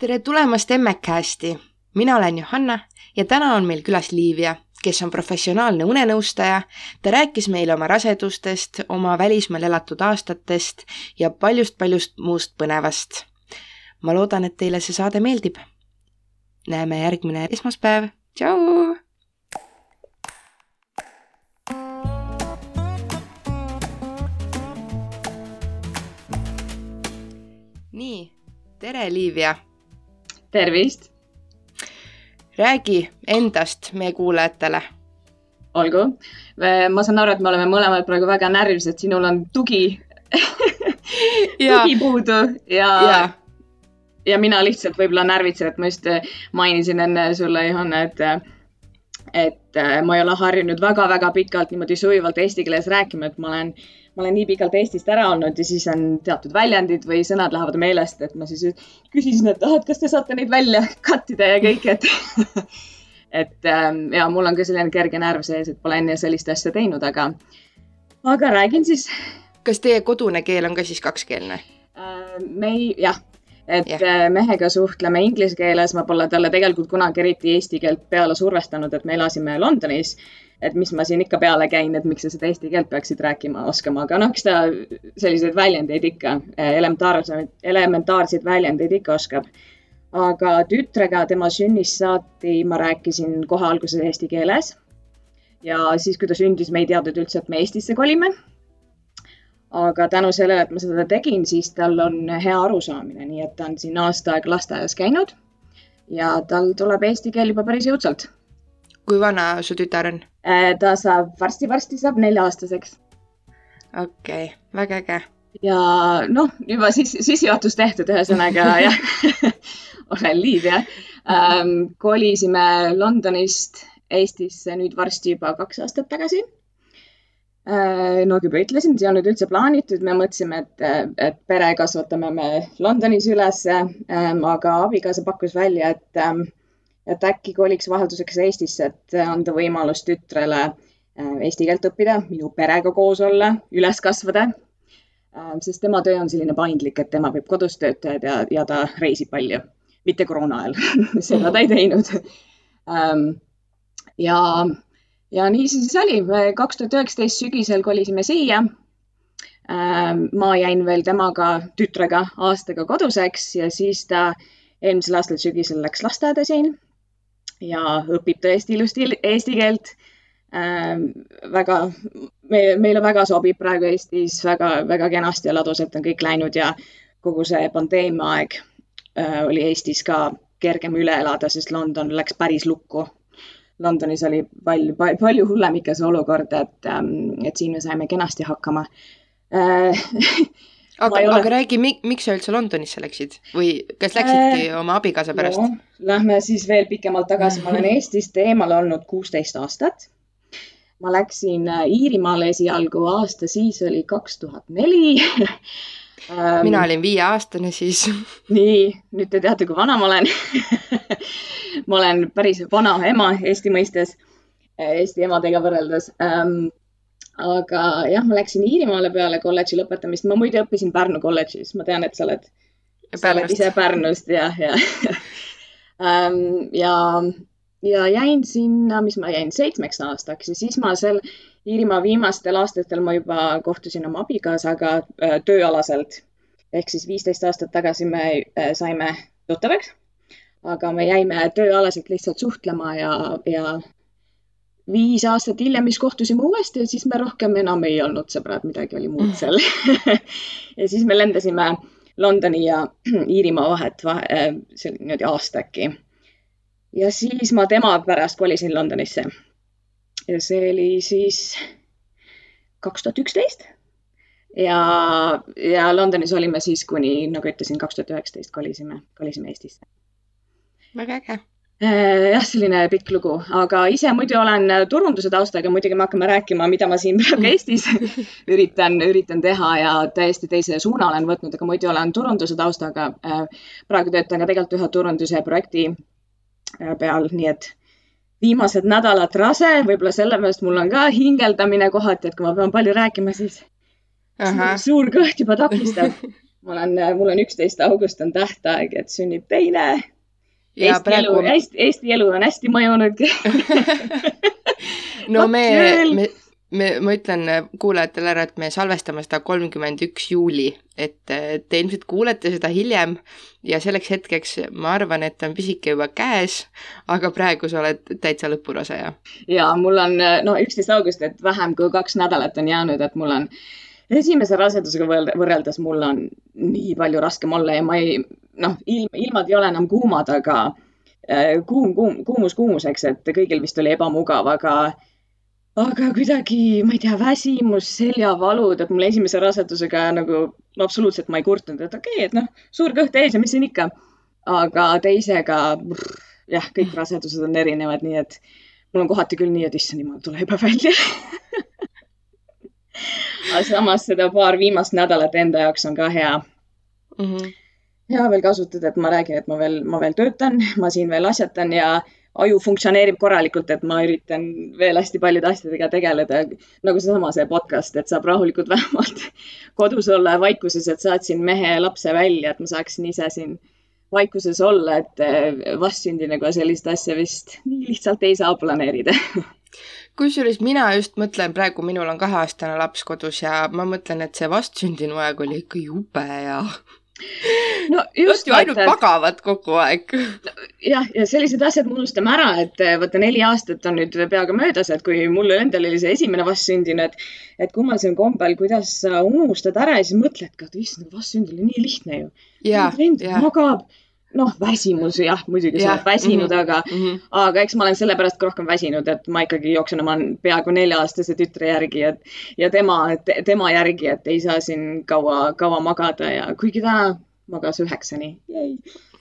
tere tulemast Emmecasti! mina olen Johanna ja täna on meil külas Liivia, kes on professionaalne unenõustaja. ta rääkis meile oma rasedustest, oma välismaal elatud aastatest ja paljust-paljust muust põnevast. ma loodan, et teile see saade meeldib. näeme järgmine esmaspäev, tšau! nii, tere, Liivia! Tervist! räägi endast meie kuulajatele. olgu, ma saan aru, et me oleme mõlemad praegu väga närvilised, sinul on tugi tugi puudu ja, ja., ja mina lihtsalt võib-olla närvitsen, et ma just mainisin enne sulle, Johanna, et et ma ei ole harjunud väga-väga pikalt niimoodi sujuvalt eesti keeles rääkima, et ma olen äh, ma olen nii pikalt Eestist ära olnud ja siis on teatud väljendid või sõnad lähevad meelest, et ma siis küsisin, et ah, et kas te saate neid välja cut ida ja kõik, et et ähm, ja mul on ka selline kerge närv sees, et pole enne sellist asja teinud, aga, aga räägin siis. kas teie kodune keel on ka siis kakskeelne äh,? me ei, jah, et ja. Äh, mehega suhtleme inglise keeles, ma pole talle tegelikult kunagi eriti eesti keelt peale survestanud, et me elasime Londonis et mis ma siin ikka peale käin, et miks sa seda eesti keelt peaksid rääkima oskama, aga noh, eks ta selliseid väljendeid ikka, elementaarseid, elementaarseid väljendeid ikka oskab. aga tütrega tema sünnist saati ma rääkisin kohe alguses eesti keeles. ja siis, kui ta sündis, me ei teadnud üldse, et me Eestisse kolime. aga tänu sellele, et ma seda tegin, siis tal on hea arusaamine, nii et ta on siin aasta aega lasteaias käinud ja tal tuleb eesti keel juba päris jõudsalt kui vana su tütar on? Äh, ta saab varsti-varsti saab nelja-aastaseks. okei okay,, väga äge. ja noh, juba siis sissejuhatus tehtud, ühesõnaga jah olen Liivia ähm,. kolisime Londonist Eestisse nüüd varsti juba kaks aastat tagasi äh,. nagu juba ütlesin, see ei olnud üldse plaanitud, me mõtlesime, et, et pere kasvatame me Londonis ülesse ähm,, aga abikaasa pakkus välja, et ähm, et äkki koliks vahelduseks Eestisse, et anda võimalus tütrele äh, eesti keelt õppida, minu perega koos olla, üles kasvada. Äh, sest tema töö on selline paindlik, et tema võib kodus töötada ja, ja ta reisib palju, mitte koroona ajal seda ta ei teinud. Ähm, ja, ja nii see siis oli, kaks tuhat üheksateist sügisel kolisime siia ähm, ma jäin veel temaga, tütrega aastaga koduseks ja siis ta eelmisel aastal sügisel läks lasteaeda siin ja õpib tõesti ilusti eesti keelt ähm,. väga, meile, meile väga sobib praegu Eestis väga-väga kenasti ja ladusalt on kõik läinud ja kogu see pandeemia aeg äh, oli Eestis ka kergem üle elada, sest London läks päris lukku. Londonis oli palju, palju hullem ikka see olukord, et, ähm, et siin me saime kenasti hakkama äh, aga, aga räägi, miks sa üldse Londonisse läksid või kas läksidki äh, oma abikaasa pärast no,? Lähme siis veel pikemalt tagasi, ma olen Eestist eemal olnud kuusteist aastat. ma läksin äh, Iirimaale esialgu, aasta siis oli kaks tuhat neli ähm, mina olin viieaastane siis. nii, nüüd te teate, kui vana ma olen ma olen päris vana ema Eesti mõistes, äh, Eesti emadega võrreldes ähm, aga jah, ma läksin Iirimaale peale kolledži lõpetamist, ma muide õppisin Pärnu kolledžis, ma tean, et sa oled, sa oled ise Pärnust jah, ja ähm, ja, ja jäin sinna, mis ma jäin seitsmeks aastaks. Ja siis ma seal Iirimaa viimastel aastatel ma juba kohtusin oma abikaasaga äh, tööalaselt. ehk siis viisteist aastat tagasi me äh, saime tuttavaks, aga me jäime tööalaselt lihtsalt suhtlema ja, ja viis aastat hiljem siis kohtusime uuesti ja siis me rohkem enam ei olnud sõbrad, midagi oli muud seal ja siis me lendasime Londoni ja Iirimaa vahet vahe, äh, see oli niimoodi aasta äkki. ja siis ma tema pärast kolisin Londonisse. ja see oli siis kaks tuhat üksteist. ja, ja Londonis olime siis kuni, nagu ütlesin, kaks tuhat üheksateist kolisime, kolisime Eestisse. väga äge jah, selline pikk lugu, aga ise muidu olen turunduse taustaga, muidugi me hakkame rääkima, mida ma siin praegu Eestis üritan, üritan teha ja täiesti teise suuna olen võtnud, aga muidu olen turunduse taustaga. Äh, praegu töötan ka tegelikult ühe turunduse projekti peal, nii et viimased nädalad rase, võib-olla sellepärast mul on ka hingeldamine kohati, et kui ma pean palju rääkima, siis Aha. suur kõht juba takistab ma olen, mul on üksteist august on tähtaeg, et sünnib teine. Eesti praegu... Eesti, Eesti elu on hästi mõjunud no me, me, me, ma ütlen kuulajatele ära, et me salvestame seda kolmkümmend üks juuli, et te ilmselt kuulete seda hiljem ja selleks hetkeks ma arvan, et on pisike juba käes, aga praegu sa oled täitsa lõpuraseja. ja mul on, no üksteist august, et vähem kui kaks nädalat on jäänud, et mul on esimese rasedusega võrreldes mul on nii palju raskem olla ja ma ei, noh, ilm, ilmad ei ole enam kuumad, aga äh, kuum, kuum, kuumus kuumuseks, et kõigil vist oli ebamugav, aga aga kuidagi, ma ei tea, väsimus, seljavalud, et mul esimese rasedusega nagu no, absoluutselt ma ei kurtnud, et okei okay,, et noh, suur kõht ees ja mis siin ikka. aga teisega, jah, kõik rasedused on erinevad, nii et mul on kohati küll nii, et issand jumal, tule juba välja aga samas seda paar viimast nädalat enda jaoks on ka hea mm. -hmm. Hea veel kasutada, et ma räägin, et ma veel, ma veel töötan, ma siin veel asjatan ja aju funktsioneerib korralikult, et ma üritan veel hästi paljude asjadega tegeleda. nagu seesama see podcast, et saab rahulikult vähemalt kodus olla ja vaikuses, et saatsin mehe ja lapse välja, et ma saaksin ise siin vaikuses olla, et eh, vastsündinega sellist asja vist nii lihtsalt ei saa planeerida kusjuures mina just mõtlen praegu, minul on kaheaastane laps kodus ja ma mõtlen, et see vastsündinu aeg oli ikka jube ja no just ju ainult magavad kogu aeg jah, ja sellised asjad me unustame ära, et eh, vaata neli aastat on nüüd peaaegu möödas, et kui mul endal oli see esimene vastsündinu, et, et kummalisel kombel, kuidas sa unustad ära ja siis mõtled ka, et issand, vastsündinu oli nii lihtne ju. magab noh, väsimus jah, muidugi sa oled väsinud mm, -hmm. aga mm, -hmm. aga eks ma olen sellepärast ka rohkem väsinud, et ma ikkagi jooksen oma peaaegu nelja-aastase tütre järgi, et ja tema te,, tema järgi, et ei saa siin kaua, kaua magada ja kuigi täna magas üheksani.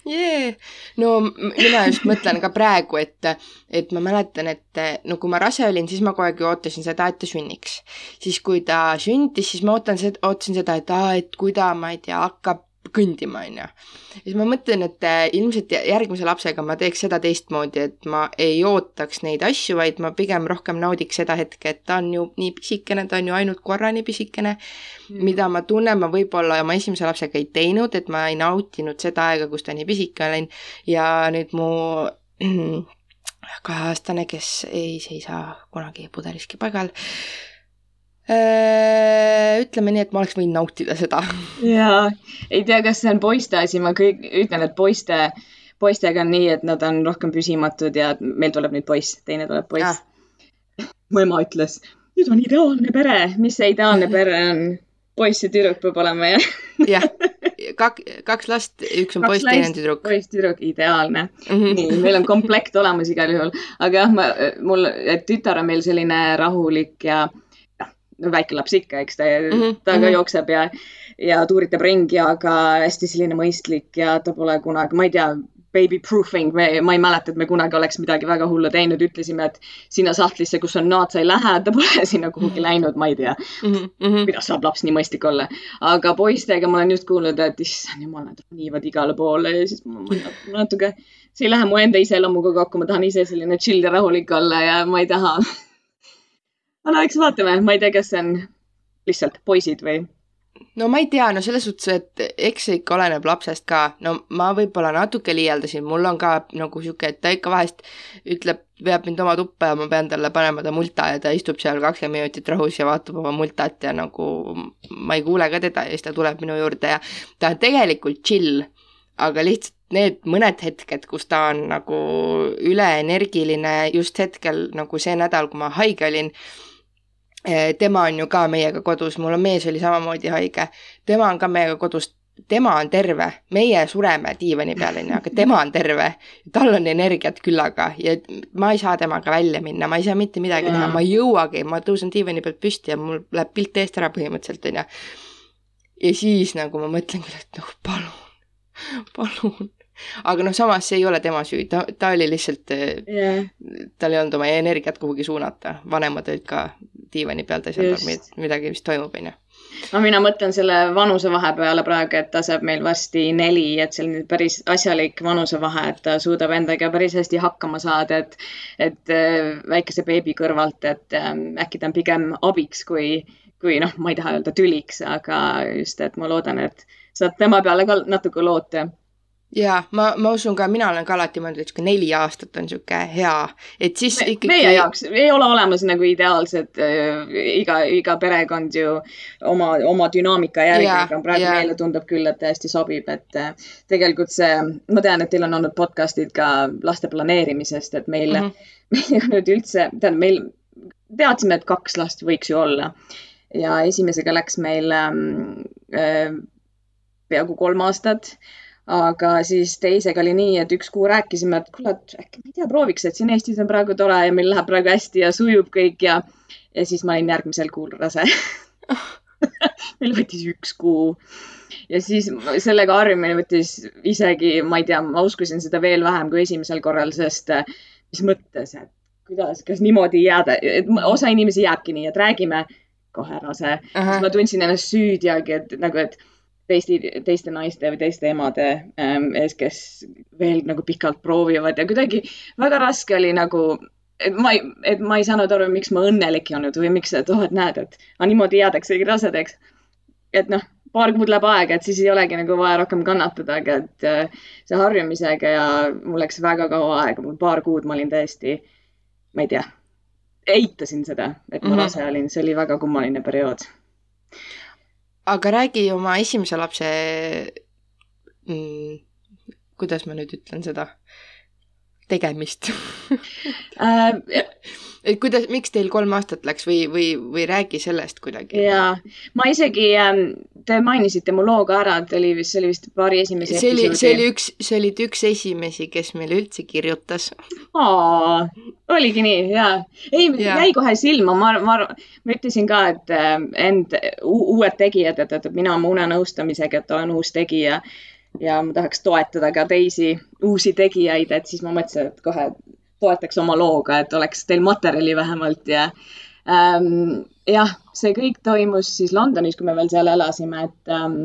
Jee, no mina just mõtlen ka praegu, et, et ma mäletan, et no kui ma rase olin, siis ma kogu aeg ju ootasin seda, et ta sünniks. siis kui ta sündis, siis ma ootan seda, ootasin seda, et aa, et kui ta, ma ei tea, hakkab kõndima, on ju. siis ma mõtlen, et äh, ilmselt järgmise lapsega ma teeks seda teistmoodi, et ma ei ootaks neid asju, vaid ma pigem rohkem naudiks seda hetke, et ta on ju nii pisikene, ta on ju ainult korra nii pisikene mm., mida ma tunnen, ma võib-olla oma esimese lapsega ei teinud, et ma ei nautinud seda aega, kus ta nii pisike olin ja nüüd mu kaheaastane, kes ei seisa kunagi pudeliski paigal ütleme nii, et ma oleks võinud nautida seda. jaa, ei tea, kas see on poiste asi, ma kõik ütlen, et poiste, poistega on nii, et nad on rohkem püsimatud ja meil tuleb nüüd poiss, teine tuleb poiss ah.. mu ema ütles, nüüd on ideaalne pere, mis see ideaalne pere on? poiss ja tüdruk peab olema, jah? jah, kak-, kaks last, üks on poiss, teine on tüdruk. poiss, tüdruk, ideaalne mm. -hmm. nii, meil on komplekt olemas igal juhul, aga jah, ma, mul, tütar on meil selline rahulik ja no väike laps ikka, eks ta mm, -hmm. ta ka -hmm. jookseb ja, ja tuuritab ringi, aga hästi selline mõistlik ja ta pole kunagi, ma ei tea, baby proofing, ma ei mäleta, et me kunagi oleks midagi väga hullu teinud, ütlesime, et sinna sahtlisse, kus on naad, sa ei lähe, ta pole sinna kuhugi läinud, ma ei tea mm. -hmm. kuidas saab laps nii mõistlik olla. aga poistega ma olen just kuulnud, et issand jumal, nad ronivad igale poole ja siis ma, ma natuke, see ei lähe mu enda iseloomuga kokku, ma tahan ise selline chill ja rahulik olla ja ma ei taha aga eks vaatame, ma ei tea, kas see on lihtsalt poisid või? no ma ei tea, no selles suhtes, et eks see ikka oleneb lapsest ka, no ma võib-olla natuke liialdasin, mul on ka nagu sihuke, et ta ikka vahest ütleb, veab mind oma tuppa ja ma pean talle panema ta multa ja ta istub seal kakskümmend minutit rahus ja vaatab oma multat ja nagu ma ei kuule ka teda ja siis ta tuleb minu juurde ja ta on tegelikult chill, aga lihtsalt need mõned hetked, kus ta on nagu üleenergiline just hetkel nagu see nädal, kui ma haige olin tema on ju ka meiega kodus, mul on mees oli samamoodi haige, tema on ka meiega kodus, tema on terve, meie sureme diivani peal, onju, aga tema on terve. tal on energiat küllaga ja ma ei saa temaga välja minna, ma ei saa mitte midagi teha, ma ei jõuagi, ma tõusen diivani pealt püsti ja mul läheb pilt eest ära põhimõtteliselt, onju. ja siis nagu ma mõtlen küll, et noh, palun, palun. Aga noh, samas see ei ole tema süü, ta, ta oli lihtsalt yeah., tal ei olnud oma energiat kuhugi suunata, vanemad olid ka diivani peal, ta ei saanud aru, midagi vist toimub, onju. No mina mõtlen selle vanusevahe peale praegu, et ta saab meil varsti neli, et selline päris asjalik vanusevahe, et ta suudab endaga päris hästi hakkama saada, et et äh, väikese beebi kõrvalt, et ähm, äkki ta on pigem abiks kui, kui noh, ma ei taha öelda tüliks, aga just, et ma loodan, et saad tema peale ka natuke loota ja ma, ma usun ka, mina olen ka alati mõelnud, et sihuke neli aastat on sihuke hea, et siis Me, ikkagi. meie jaoks ei ole olemas nagu ideaalsed äh,, iga, iga perekond ju oma, oma dünaamika järgi, aga praegu ja. meile tundub küll, et täiesti sobib, et äh, tegelikult see, ma tean, et teil on olnud podcast'id ka laste planeerimisest, et meil mm, -hmm. meil ei olnud üldse, tähendab, meil teadsime, et kaks last võiks ju olla ja esimesega läks meil ähm, äh, peaaegu kolm aastat aga siis teisega oli nii, et üks kuu rääkisime, et kuule, et äkki ma ei tea, prooviks, et siin Eestis on praegu tore ja meil läheb praegu hästi ja sujub kõik ja, ja siis ma olin järgmisel kuul rase. Meil võttis üks kuu. Ja siis sellega harjumine võttis isegi, ma ei tea, ma uskusin seda veel vähem kui esimesel korral, sest mis mõttes, et kuidas, kas niimoodi jääda, et osa inimesi jääbki nii, et räägime kohe rase, siis ma tundsin ennast süüdiagi, et nagu, et teiste, teiste naiste või teiste emade ähm, ees, kes veel nagu pikalt proovivad ja kuidagi väga raske oli nagu, et ma ei, et ma ei saanud aru, miks ma õnnelik ei olnud või miks, et oh, et näed, et aga niimoodi jäädaksegi rasedaks. et noh, paar kuud läheb aega, et siis ei olegi nagu vaja rohkem kannatada, aga et äh, see harjumisega ja mul läks väga kaua aega, mul paar kuud ma olin täiesti, ma ei tea, eitasin seda, et ma mm -hmm. rase olin, see oli väga kummaline periood aga räägi oma esimese lapse mm,, kuidas ma nüüd ütlen seda, tegemist. Äh, et kuidas, miks teil kolm aastat läks või, või, või räägi sellest kuidagi? jaa, ma isegi, ähm, te mainisite mu loo ka ära, et oli vist, see oli vist paari esimese see oli, see oli üks, see olid üks esimesi, kes meile üldse kirjutas. oligi nii, jaa. ei ja., jäi kohe silma, ma, ma, ma ütlesin ka, et ähm, end, uued tegijad, et, et mina oma unenõustamisega, et olen uus tegija ja ma tahaks toetada ka teisi uusi tegijaid, et siis ma mõtlesin, et kohe toetaks oma looga, et oleks teil materjali vähemalt ja ähm, jah, see kõik toimus siis Londonis, kui me veel seal elasime, et ähm,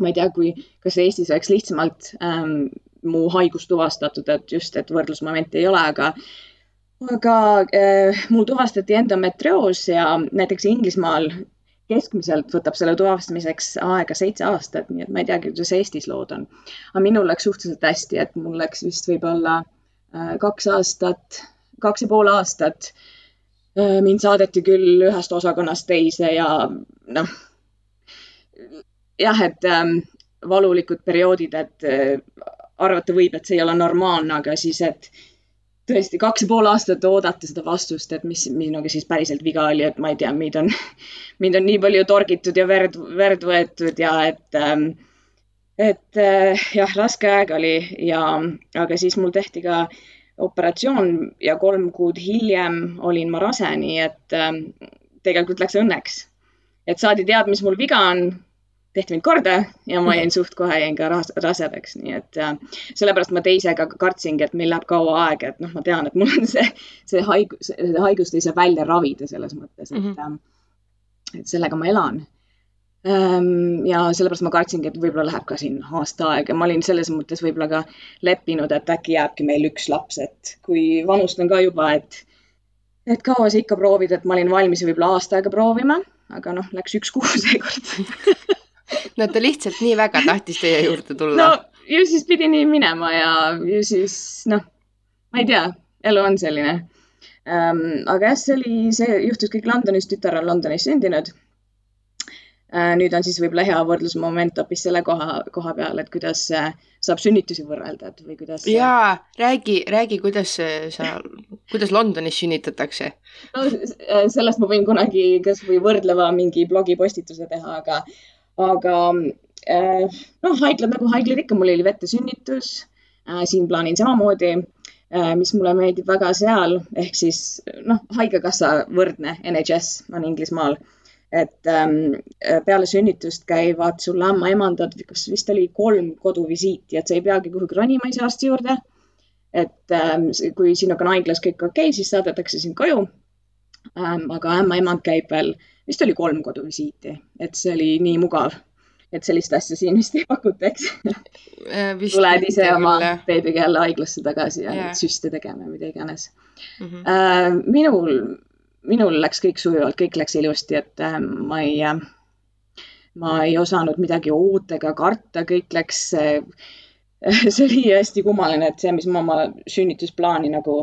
ma ei tea, kui, kas Eestis oleks lihtsamalt ähm, mu haigus tuvastatud, et just, et võrdlusmomenti ei ole, aga aga äh, mul tuvastati endometrioos ja näiteks Inglismaal keskmiselt võtab selle tuvastamiseks aega seitse aastat, nii et ma ei teagi, kuidas Eestis lood on. aga minul läks suhteliselt hästi, et mul läks vist võib-olla Äh, kaks aastat, kaks ja pool aastat. Äh, mind saadeti küll ühest osakonnast teise ja noh, jah, et ähm, valulikud perioodid, et äh, arvata võib, et see ei ole normaalne, aga siis, et tõesti kaks ja pool aastat oodata seda vastust, et mis minuga siis päriselt viga oli, et ma ei tea, mind on, mind on nii palju torgitud ja verd, verd võetud ja et ähm, et äh, jah, raske aeg oli ja, aga siis mul tehti ka operatsioon ja kolm kuud hiljem olin ma rase, nii et äh, tegelikult läks õnneks. et saadi teada, mis mul viga on, tehti mind korda ja ma jäin suht kohe jäin ka rasedaks, nii et äh, sellepärast ma teisega kartsingi, et meil läheb kaua aega, et noh, ma tean, et mul on see, see haigus, haigust ei saa välja ravida selles mõttes, et mm, -hmm. et sellega ma elan ja sellepärast ma kartsingi, et võib-olla läheb ka siin aasta aega, ma olin selles mõttes võib-olla ka leppinud, et äkki jääbki meil üks laps, et kui vanustan ka juba, et, et kaua sa ikka proovid, et ma olin valmis võib-olla aasta aega proovima, aga noh, läks üks kuu seekord no ta lihtsalt nii väga tahtis teie juurde tulla. no ju siis pidi nii minema ja ju siis noh, ma ei tea, elu on selline um,. aga jah, see oli, see juhtus kõik Londonis, tütar on Londonis sündinud nüüd on siis võib-olla hea võrdlusmoment hoopis selle koha, koha peal, et kuidas saab sünnitusi võrrelda, et või kuidas. jaa, räägi, räägi, kuidas sa, kuidas Londonis sünnitatakse? no sellest ma võin kunagi kasvõi võrdleva mingi blogipostituse teha, aga, aga äh, noh, haiglad nagu haiglad ikka, mul oli vetesünnitus, äh, siin plaanin samamoodi mis mulle meeldib väga seal, ehk siis noh, haigekassa võrdne NHS on Inglismaal et ähm, peale sünnitust käivad sul ämmaemandad, kas vist oli kolm koduvisiiti, et sa ei peagi kuhugi ronima ise arsti juurde. et ähm, kui sinuga on haiglas kõik okei okay,, siis saadetakse sind koju ähm,. aga ämmaemand käib veel, vist oli kolm koduvisiiti, et see oli nii mugav. et sellist asja siin vist ei pakuta, eks äh, tuled ise oma beebiga jälle haiglasse tagasi ja yeah. süste tegema, mida iganes mm. -hmm. Äh, minul minul läks kõik sujuvalt, kõik läks ilusti, et äh, ma ei äh,, ma ei osanud midagi oota ega karta, kõik läks, see oli hästi kummaline, et see, mis ma oma sünnitusplaani nagu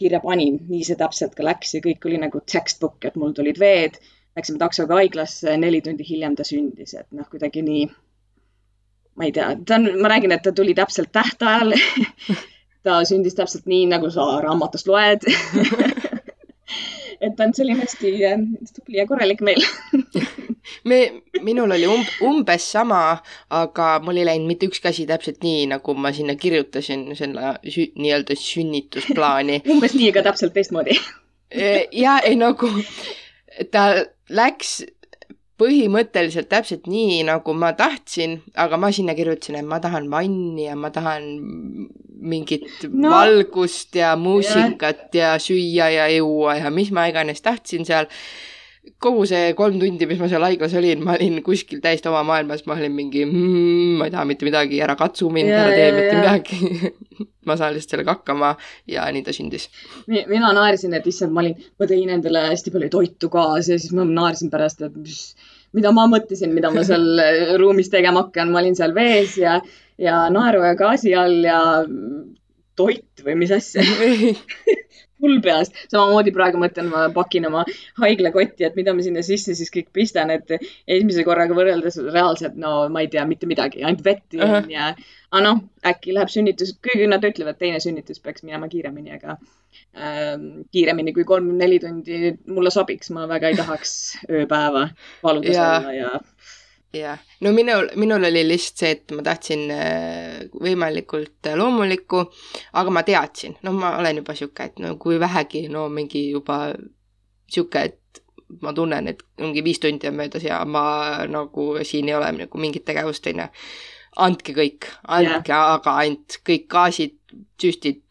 kirja panin, nii see täpselt ka läks ja kõik oli nagu textbook, et mul tulid veed, läksime taksoga haiglasse, neli tundi hiljem ta sündis, et noh, kuidagi nii ma ei tea, ta on, ma räägin, et ta tuli täpselt tähtajal ta sündis täpselt nii, nagu sa raamatust loed et ta on selline hästi tubli ja korralik meil me, minul oli um, umbes sama, aga mul ei läinud mitte ükski asi täpselt nii, nagu ma sinna kirjutasin, selle sü, nii-öelda sünnitusplaani. Umbes nii, aga täpselt teistmoodi. Ja ei nagu, ta läks põhimõtteliselt täpselt nii, nagu ma tahtsin, aga ma sinna kirjutasin, et ma tahan vanni ja ma tahan mingit no. valgust ja muusikat ja. ja süüa ja juua ja mis ma iganes tahtsin seal. Kogu see kolm tundi, mis ma seal haiglas olin, ma olin kuskil täiesti oma maailmas, ma olin mingi mm,, ma ei taha mitte midagi, ära katsu mind, ära tee ja, mitte ja. midagi ma saan lihtsalt sellega hakkama ja nii ta sündis. mina naersin, et issand, ma olin, ma tõin endale hästi palju toitu kaasa ja siis ma naersin pärast, et mis mida ma mõtlesin, mida ma seal ruumis tegema hakkan, ma olin seal vees ja, ja naeru ja gaasi all ja toit või mis asja hull peast. samamoodi praegu mõtlen, ma pakin oma haiglakotti, et mida ma sinna sisse siis kõik pistan, et esimese korraga võrreldes reaalselt, no ma ei tea mitte midagi, ainult vett uh -huh. ja, aga noh, äkki läheb sünnitus, kuigi nad ütlevad, teine sünnitus peaks minema kiiremini, aga ähm, kiiremini kui kolm-neli tundi mulle sobiks, ma väga ei tahaks ööpäeva valudes olla ja jah, no minul, minul oli lihtsalt see, et ma tahtsin äh, võimalikult loomulikku, aga ma teadsin, no ma olen juba sihuke, et no kui vähegi, no mingi juba sihuke, et ma tunnen, et mingi viis tundi on möödas ja ma nagu siin ei ole nagu mingit tegevust, onju. andke kõik, andke yeah., aga ainult kõik gaasid, süstid,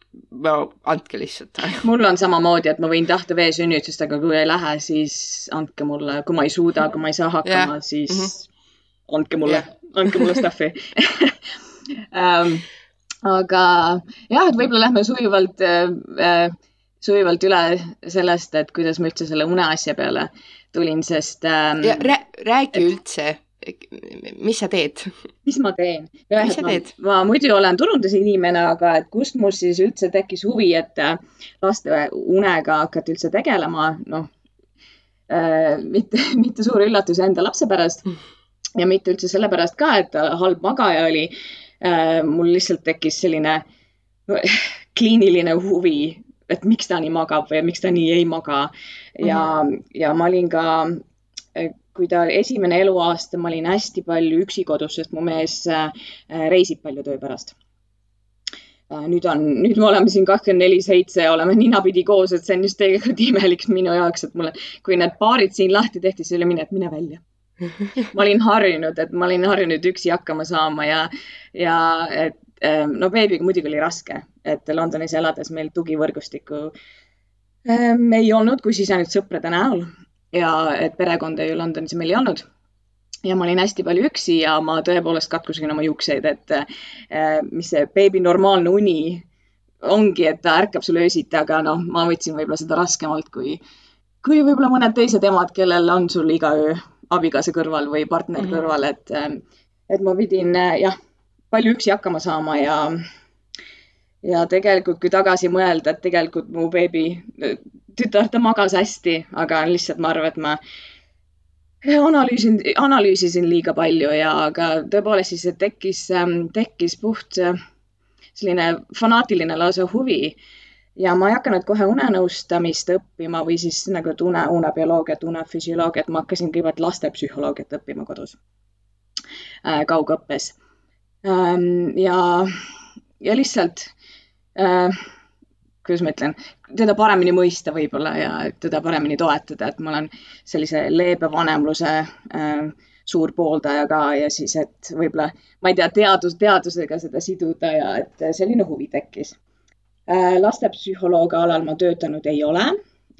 no andke lihtsalt. mul on samamoodi, et ma võin tahta veesünnitust, aga kui ei lähe, siis andke mulle, kui ma ei suuda, kui ma ei saa hakkama yeah., siis mm -hmm andke mulle yeah., andke mulle stuff'i um, aga jah, et võib-olla lähme sujuvalt äh,, sujuvalt üle sellest, et kuidas ma üldse selle uneasja peale tulin, sest ähm,. ja rää, räägi et, üldse, mis sa teed? mis ma teen? mis sa teed? ma muidu olen turundusinimene, aga et kust mul siis üldse tekkis huvi, et äh, laste unega hakata üldse tegelema, noh äh,, mitte, mitte suur üllatus enda lapse pärast ja mitte üldse sellepärast ka, et ta halb magaja oli äh,. mul lihtsalt tekkis selline no, kliiniline huvi, et miks ta nii magab või miks ta nii ei maga. ja mm, -hmm. ja ma olin ka, äh, kui ta esimene eluaasta, ma olin hästi palju üksi kodus, sest mu mees äh, reisib palju töö pärast äh, nüüd on, nüüd me oleme siin kakskümmend neli seitse, oleme ninapidi koos, et see on just tegelikult imelik minu jaoks, et mulle, kui need baarid siin lahti tehti, siis oli mine, et mine välja ma olin harjunud, et ma olin harjunud üksi hakkama saama ja, ja et ähm, no beebiga muidugi oli raske, et Londonis elades meil tugivõrgustikku ähm, ei olnud, kui siis ainult sõprade näol ja et perekonda ju Londonis meil ei olnud. ja ma olin hästi palju üksi ja ma tõepoolest katkusin oma juukseid, et äh, mis see beebi normaalne uni ongi, et ta ärkab sul öösiti, aga noh, ma võtsin võib-olla seda raskemalt kui, kui võib-olla mõned teised emad, kellel on sul iga öö abikaasa kõrval või partner mm -hmm. kõrval, et, ähm, et ma pidin äh, jah, palju üksi hakkama saama ja, ja tegelikult, kui tagasi mõelda, et tegelikult mu beebi, tütar, ta magas hästi, aga lihtsalt ma arvan, et ma analüüsin, analüüsisin liiga palju ja, aga tõepoolest siis tekkis, ähm, tekkis puht äh, selline fanaatiline lausa huvi ja ma ei hakanud kohe unenõustamist õppima või siis nagu une, unebioloogiat, unefüsioloogiat, ma hakkasin kõigepealt lastepsühholoogiat õppima kodus äh, kaugõppes ähm,. ja, ja lihtsalt äh, kuidas ma ütlen, teda paremini mõista võib-olla ja teda paremini toetada, et ma olen sellise leebe vanemluse äh, suur pooldaja ka ja siis, et võib-olla, ma ei tea, teadus, teadusega seda siduda ja et selline huvi tekkis lastepsühholoogi alal ma töötanud ei ole.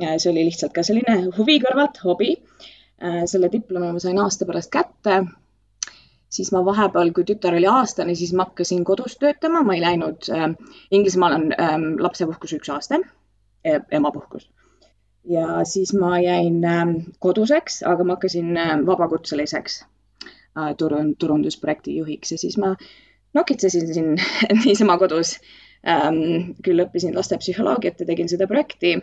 Äh, see oli lihtsalt ka selline huvi kõrvalt, hobi. Äh, selle diplomi ma sain aasta pärast kätte. siis ma vahepeal, kui tütar oli aastane, siis ma hakkasin kodus töötama, ma ei läinud äh,, Inglismaal on äh, lapsepuhkus üks aasta e, emapuhkus. ja siis ma jäin äh, koduseks, aga ma hakkasin äh, vabakutseliseks äh, turun, turundusprojekti juhiks ja siis ma nokitsesin siin niisama kodus ähm,. Küll õppisin lastepsühholoogiat ja tegin seda projekti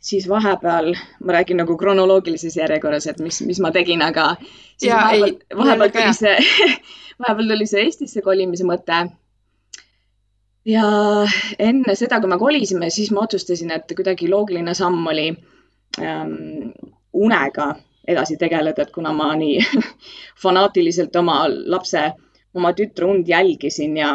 siis vahepeal ma räägin nagu kronoloogilises järjekorras, et mis, mis ma tegin, aga siis ja, vahepeal, vahepeal tuli see vahepeal tuli see Eestisse kolimise mõte. ja enne seda, kui me kolisime, siis ma otsustasin, et kuidagi loogiline samm oli ähm, unega edasi tegeleda, et kuna ma nii fanaatiliselt oma lapse, oma tütre und jälgisin ja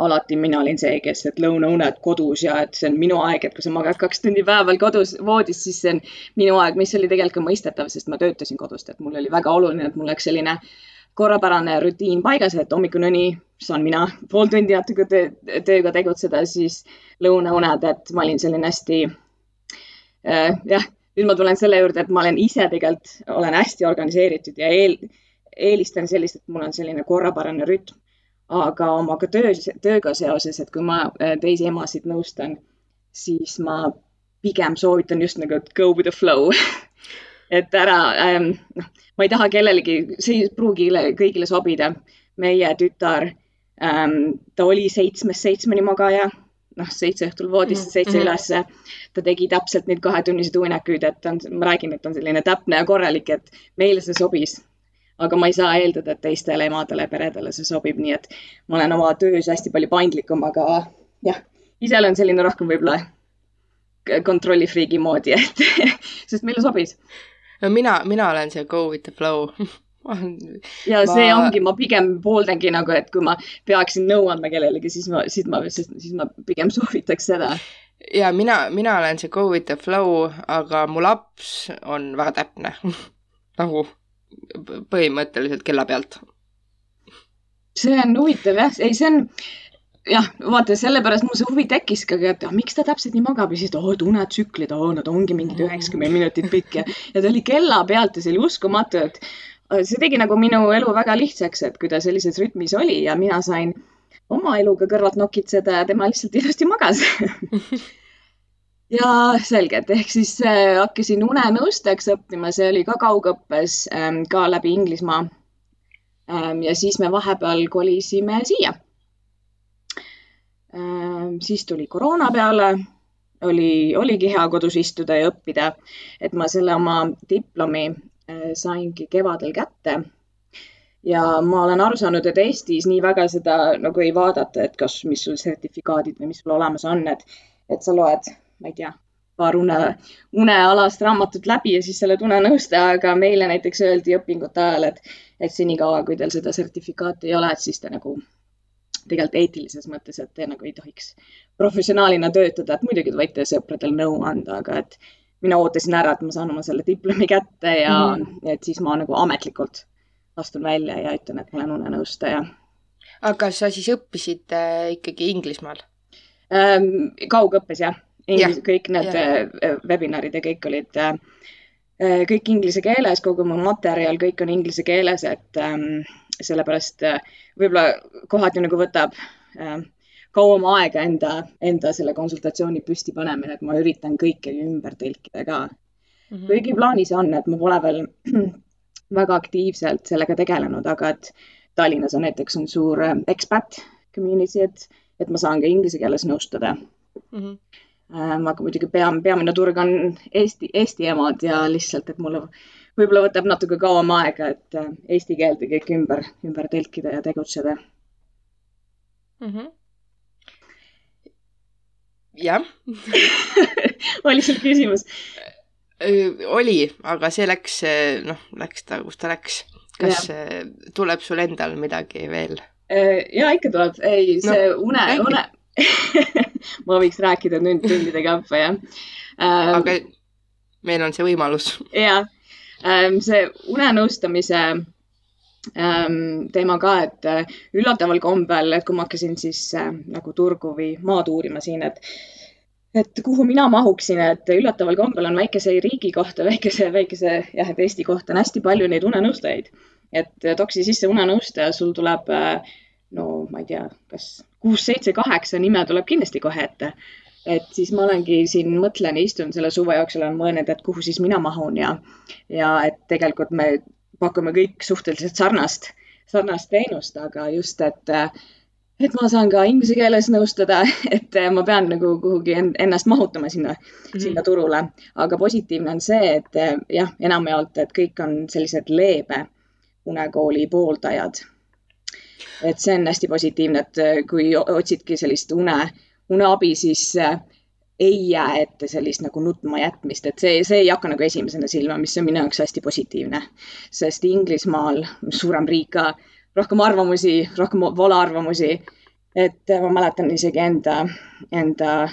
alati mina olin see, kes, et lõunauned kodus ja et see on minu aeg, et kui sa magad kaks tundi päeval kodus voodis, siis see on minu aeg, mis oli tegelikult ka mõistetav, sest ma töötasin kodust, et mul oli väga oluline, et mul oleks selline korrapärane rutiin paigas, et hommikuni saan mina pool tundi natuke töö, tööga tegutseda, siis lõunauned, et ma olin selline hästi äh, jah, nüüd ma tulen selle juurde, et ma olen ise tegelikult, olen hästi organiseeritud ja eel, eelistan sellist, et mul on selline korrapärane rütm aga oma ka töö, tööga seoses, et kui ma äh, teisi emasid nõustan, siis ma pigem soovitan just nagu go with the flow et ära ähm,, noh, ma ei taha kellelegi, see ei pruugi kõigile sobida. meie tütar ähm,, ta oli seitsmest seitsmeni magaja, noh, seitse õhtul voodist, mhm, seitse mm -hmm. ülesse. ta tegi täpselt neid kahetunniseid uinekuid, et ta on, ma räägin, et on selline täpne ja korralik, et meile see sobis aga ma ei saa eeldada, et teistele emadele, peredele see sobib, nii et ma olen oma töös hästi palju paindlikum, aga jah, ise olen selline rohkem võib-olla kontrollifriigi moodi, et sest meile sobis. no mina, mina olen see go with the flow ja ma... see ongi, ma pigem pooldangi nagu, et kui ma peaksin nõu andma kellelegi, siis ma, siis ma, siis ma pigem soovitaks seda. ja mina, mina olen see go with the flow, aga mu laps on väga täpne nagu põhimõtteliselt kella pealt. see on huvitav jah, ei, see on jah, vaata sellepärast mul see huvi tekkiski, et ah, miks ta täpselt nii magab? Ja siis, et oh, et unetsüklid oh,, nad ongi mingid üheksakümmend minutit pikk ja, ja ta oli kella pealt ja see oli uskumatu, et äh, see tegi nagu minu elu väga lihtsaks, et kui ta sellises rütmis oli ja mina sain oma eluga kõrvalt nokitseda ja tema lihtsalt ilusti magas ja selge, et ehk siis äh, hakkasin unenõustajaks õppima, see oli ka kaugõppes ähm, ka läbi Inglismaa ähm,. ja siis me vahepeal kolisime siia ähm,. siis tuli koroona peale, oli, oligi hea kodus istuda ja õppida, et ma selle oma diplomi äh, saingi kevadel kätte ja ma olen aru saanud, et Eestis nii väga seda nagu ei vaadata, et kas, mis sul sertifikaadid või mis sul olemas on, et, et sa loed ma ei tea, paar une, unealast raamatut läbi ja siis sa oled unenõustaja, aga meile näiteks öeldi õpingute ajal, et, et senikaua, kui teil seda sertifikaati ei ole, et siis te nagu tegelikult eetilises mõttes, et te nagu ei tohiks professionaalina töötada, et muidugi te võite sõpradele nõu anda, aga et mina ootasin ära, et ma saan oma selle diplomi kätte ja mm. et siis ma nagu ametlikult astun välja ja ütlen, et ma olen unenõustaja. aga kas sa siis õppisid äh, ikkagi Inglismaal kaugõppes jah Inglis, kõik need ja. webinarid ja kõik olid äh, äh, kõik inglise keeles, kogu mu materjal, kõik on inglise keeles, et ähm, sellepärast äh, võib-olla kohati nagu võtab äh, kauem aega enda, enda selle konsultatsiooni püsti panemine, et ma üritan kõike ümber tõlkida ka mm. -hmm. kuigi plaanis on, et ma pole veel väga aktiivselt sellega tegelenud, aga et Tallinnas on näiteks on suur äh, expat community, et, et ma saan ka inglise keeles nõustada mm. -hmm Ähm, aga muidugi pea, peamine turg on Eesti, Eesti emad ja lihtsalt, et mulle võib-olla võtab natuke kauem aega, et äh, eesti keelde kõik ümber, ümber tõlkida ja tegutseda mm. -hmm. jah oli sul küsimus? oli, aga see läks, noh, läks ta, kus ta läks. kas ja. tuleb sul endal midagi veel? Äh, ja ikka tuleb, ei, see no, une, une ma võiks rääkida nüüd tundide kaupa, jah ähm,. aga meil on see võimalus. jah ähm,, see unenõustamise ähm, teema ka, et äh, üllataval kombel, et kui ma hakkasin siis äh, nagu turgu või maad uurima siin, et et kuhu mina mahuksin, et üllataval kombel on väikese riigi kohta, väikese, väikese jah, et Eesti kohta on hästi palju neid unenõustajaid. et toksi sisse unenõustaja, sul tuleb äh, no ma ei tea, kas kuus-seitse-kaheksa nime tuleb kindlasti kohe ette. et siis ma olengi siin mõtlen ja istun selle suve jooksul, olen mõelnud, et kuhu siis mina mahun ja, ja et tegelikult me pakume kõik suhteliselt sarnast, sarnast teenust, aga just, et et ma saan ka inglise keeles nõustada, et ma pean nagu kuhugi ennast mahutama sinna mm, -hmm. sinna turule. aga positiivne on see, et jah, enamjaolt, et kõik on sellised leebe unekooli pooldajad. Et see on hästi positiivne, et kui otsidki sellist une, uneabi, siis ei jää ette sellist nagu nutma jätmist, et see, see ei hakka nagu esimesena silma, mis on minu jaoks hästi positiivne. sest Inglismaal, suurem riik ka, rohkem arvamusi, rohkem valearvamusi. et ma mäletan isegi enda, enda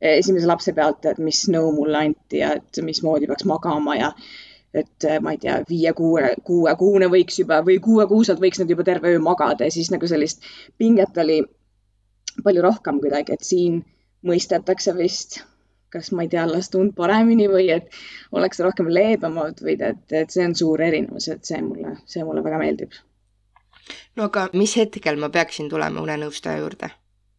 esimese lapse pealt, et mis nõu mulle anti ja et mismoodi peaks magama ja et ma ei tea, viie-kuue, kuuekuune võiks juba või kuuekuuselt võiks nad juba terve öö magada ja siis nagu sellist pinget oli palju rohkem kuidagi, et siin mõistetakse vist, kas ma ei tea, last und paremini või et ollakse rohkem leebemad või et, et see on suur erinevus, et see mulle, see mulle väga meeldib. no aga mis hetkel ma peaksin tulema unenõustaja juurde?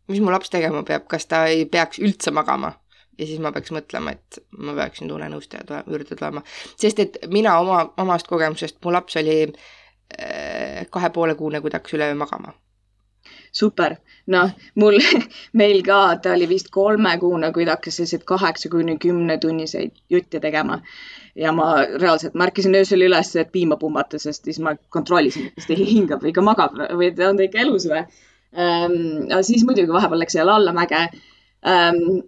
mis mu laps tegema peab, kas ta ei peaks üldse magama? Ja siis ma peaks mõtlema, et ma peaksin unenõustaja juurde tulema, sest et mina oma, omast kogemusest, mu laps oli äh, kahe poole kuune, kui ta hakkas üleöö magama super, noh, mul, meil ka, ta oli vist kolmekuune, kui ta hakkas selliseid kaheksa kuni kümnetunniseid jutte tegema. ja ma reaalselt märkasin öösel üles, et piima pumbata, sest siis ma kontrollisin, kas ta hingab või ikka magab või on ta ikka elus või ähm,. aga siis muidugi vahepeal läks jälle allamäge ähm,.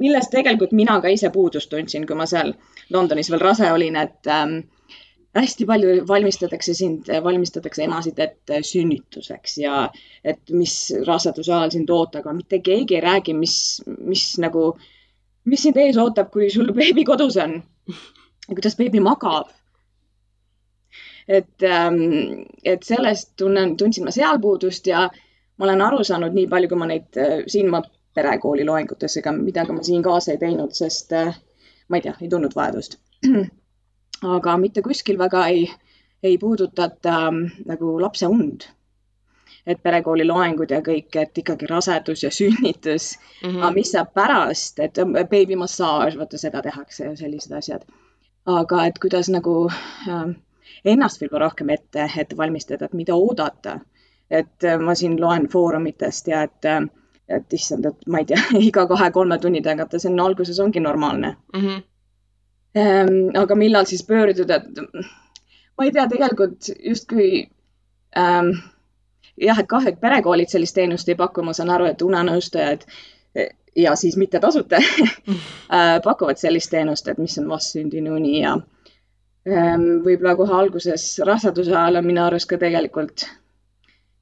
Millest tegelikult mina ka ise puudust tundsin, kui ma seal Londonis veel rase olin, et ähm, hästi palju valmistatakse sind, valmistatakse emasid ette sünnituseks ja et mis raseduse ajal sind ootab, aga mitte keegi ei räägi, mis, mis nagu, mis sind ees ootab, kui sul beebi kodus on. kuidas beebi magab. et, ähm, et sellest tunnen, tundsin ma seal puudust ja ma olen aru saanud nii palju, kui ma neid äh, siin ma perekooli loengutes, ega midagi ma siin kaasa ei teinud, sest äh, ma ei tea, ei tundnud vajadust aga mitte kuskil väga ei, ei puudutata ähm, nagu lapse und. et perekooli loengud ja kõik, et ikkagi rasedus ja sünnitus mm, -hmm. aga mis saab pärast, et ähm, beebimassaaž, vaata seda tehakse ja sellised asjad. aga et kuidas nagu äh, ennast võib-olla rohkem ette, ette valmistada, et mida oodata. et äh, ma siin loen foorumitest ja et äh, et issand, et ma ei tea, iga kahe-kolme tunni tagant ja see on alguses ongi normaalne mm. -hmm ähm,. aga millal siis pöörduda, et ma ei tea, tegelikult justkui ähm, jah, et kah, et perekoolid sellist teenust ei paku, ma saan aru, et unenõustajad ja siis mitte tasuta äh, pakuvad sellist teenust, et mis on vastsündinu uni ja ähm, võib-olla kohe alguses raseduse ajal on minu arust ka tegelikult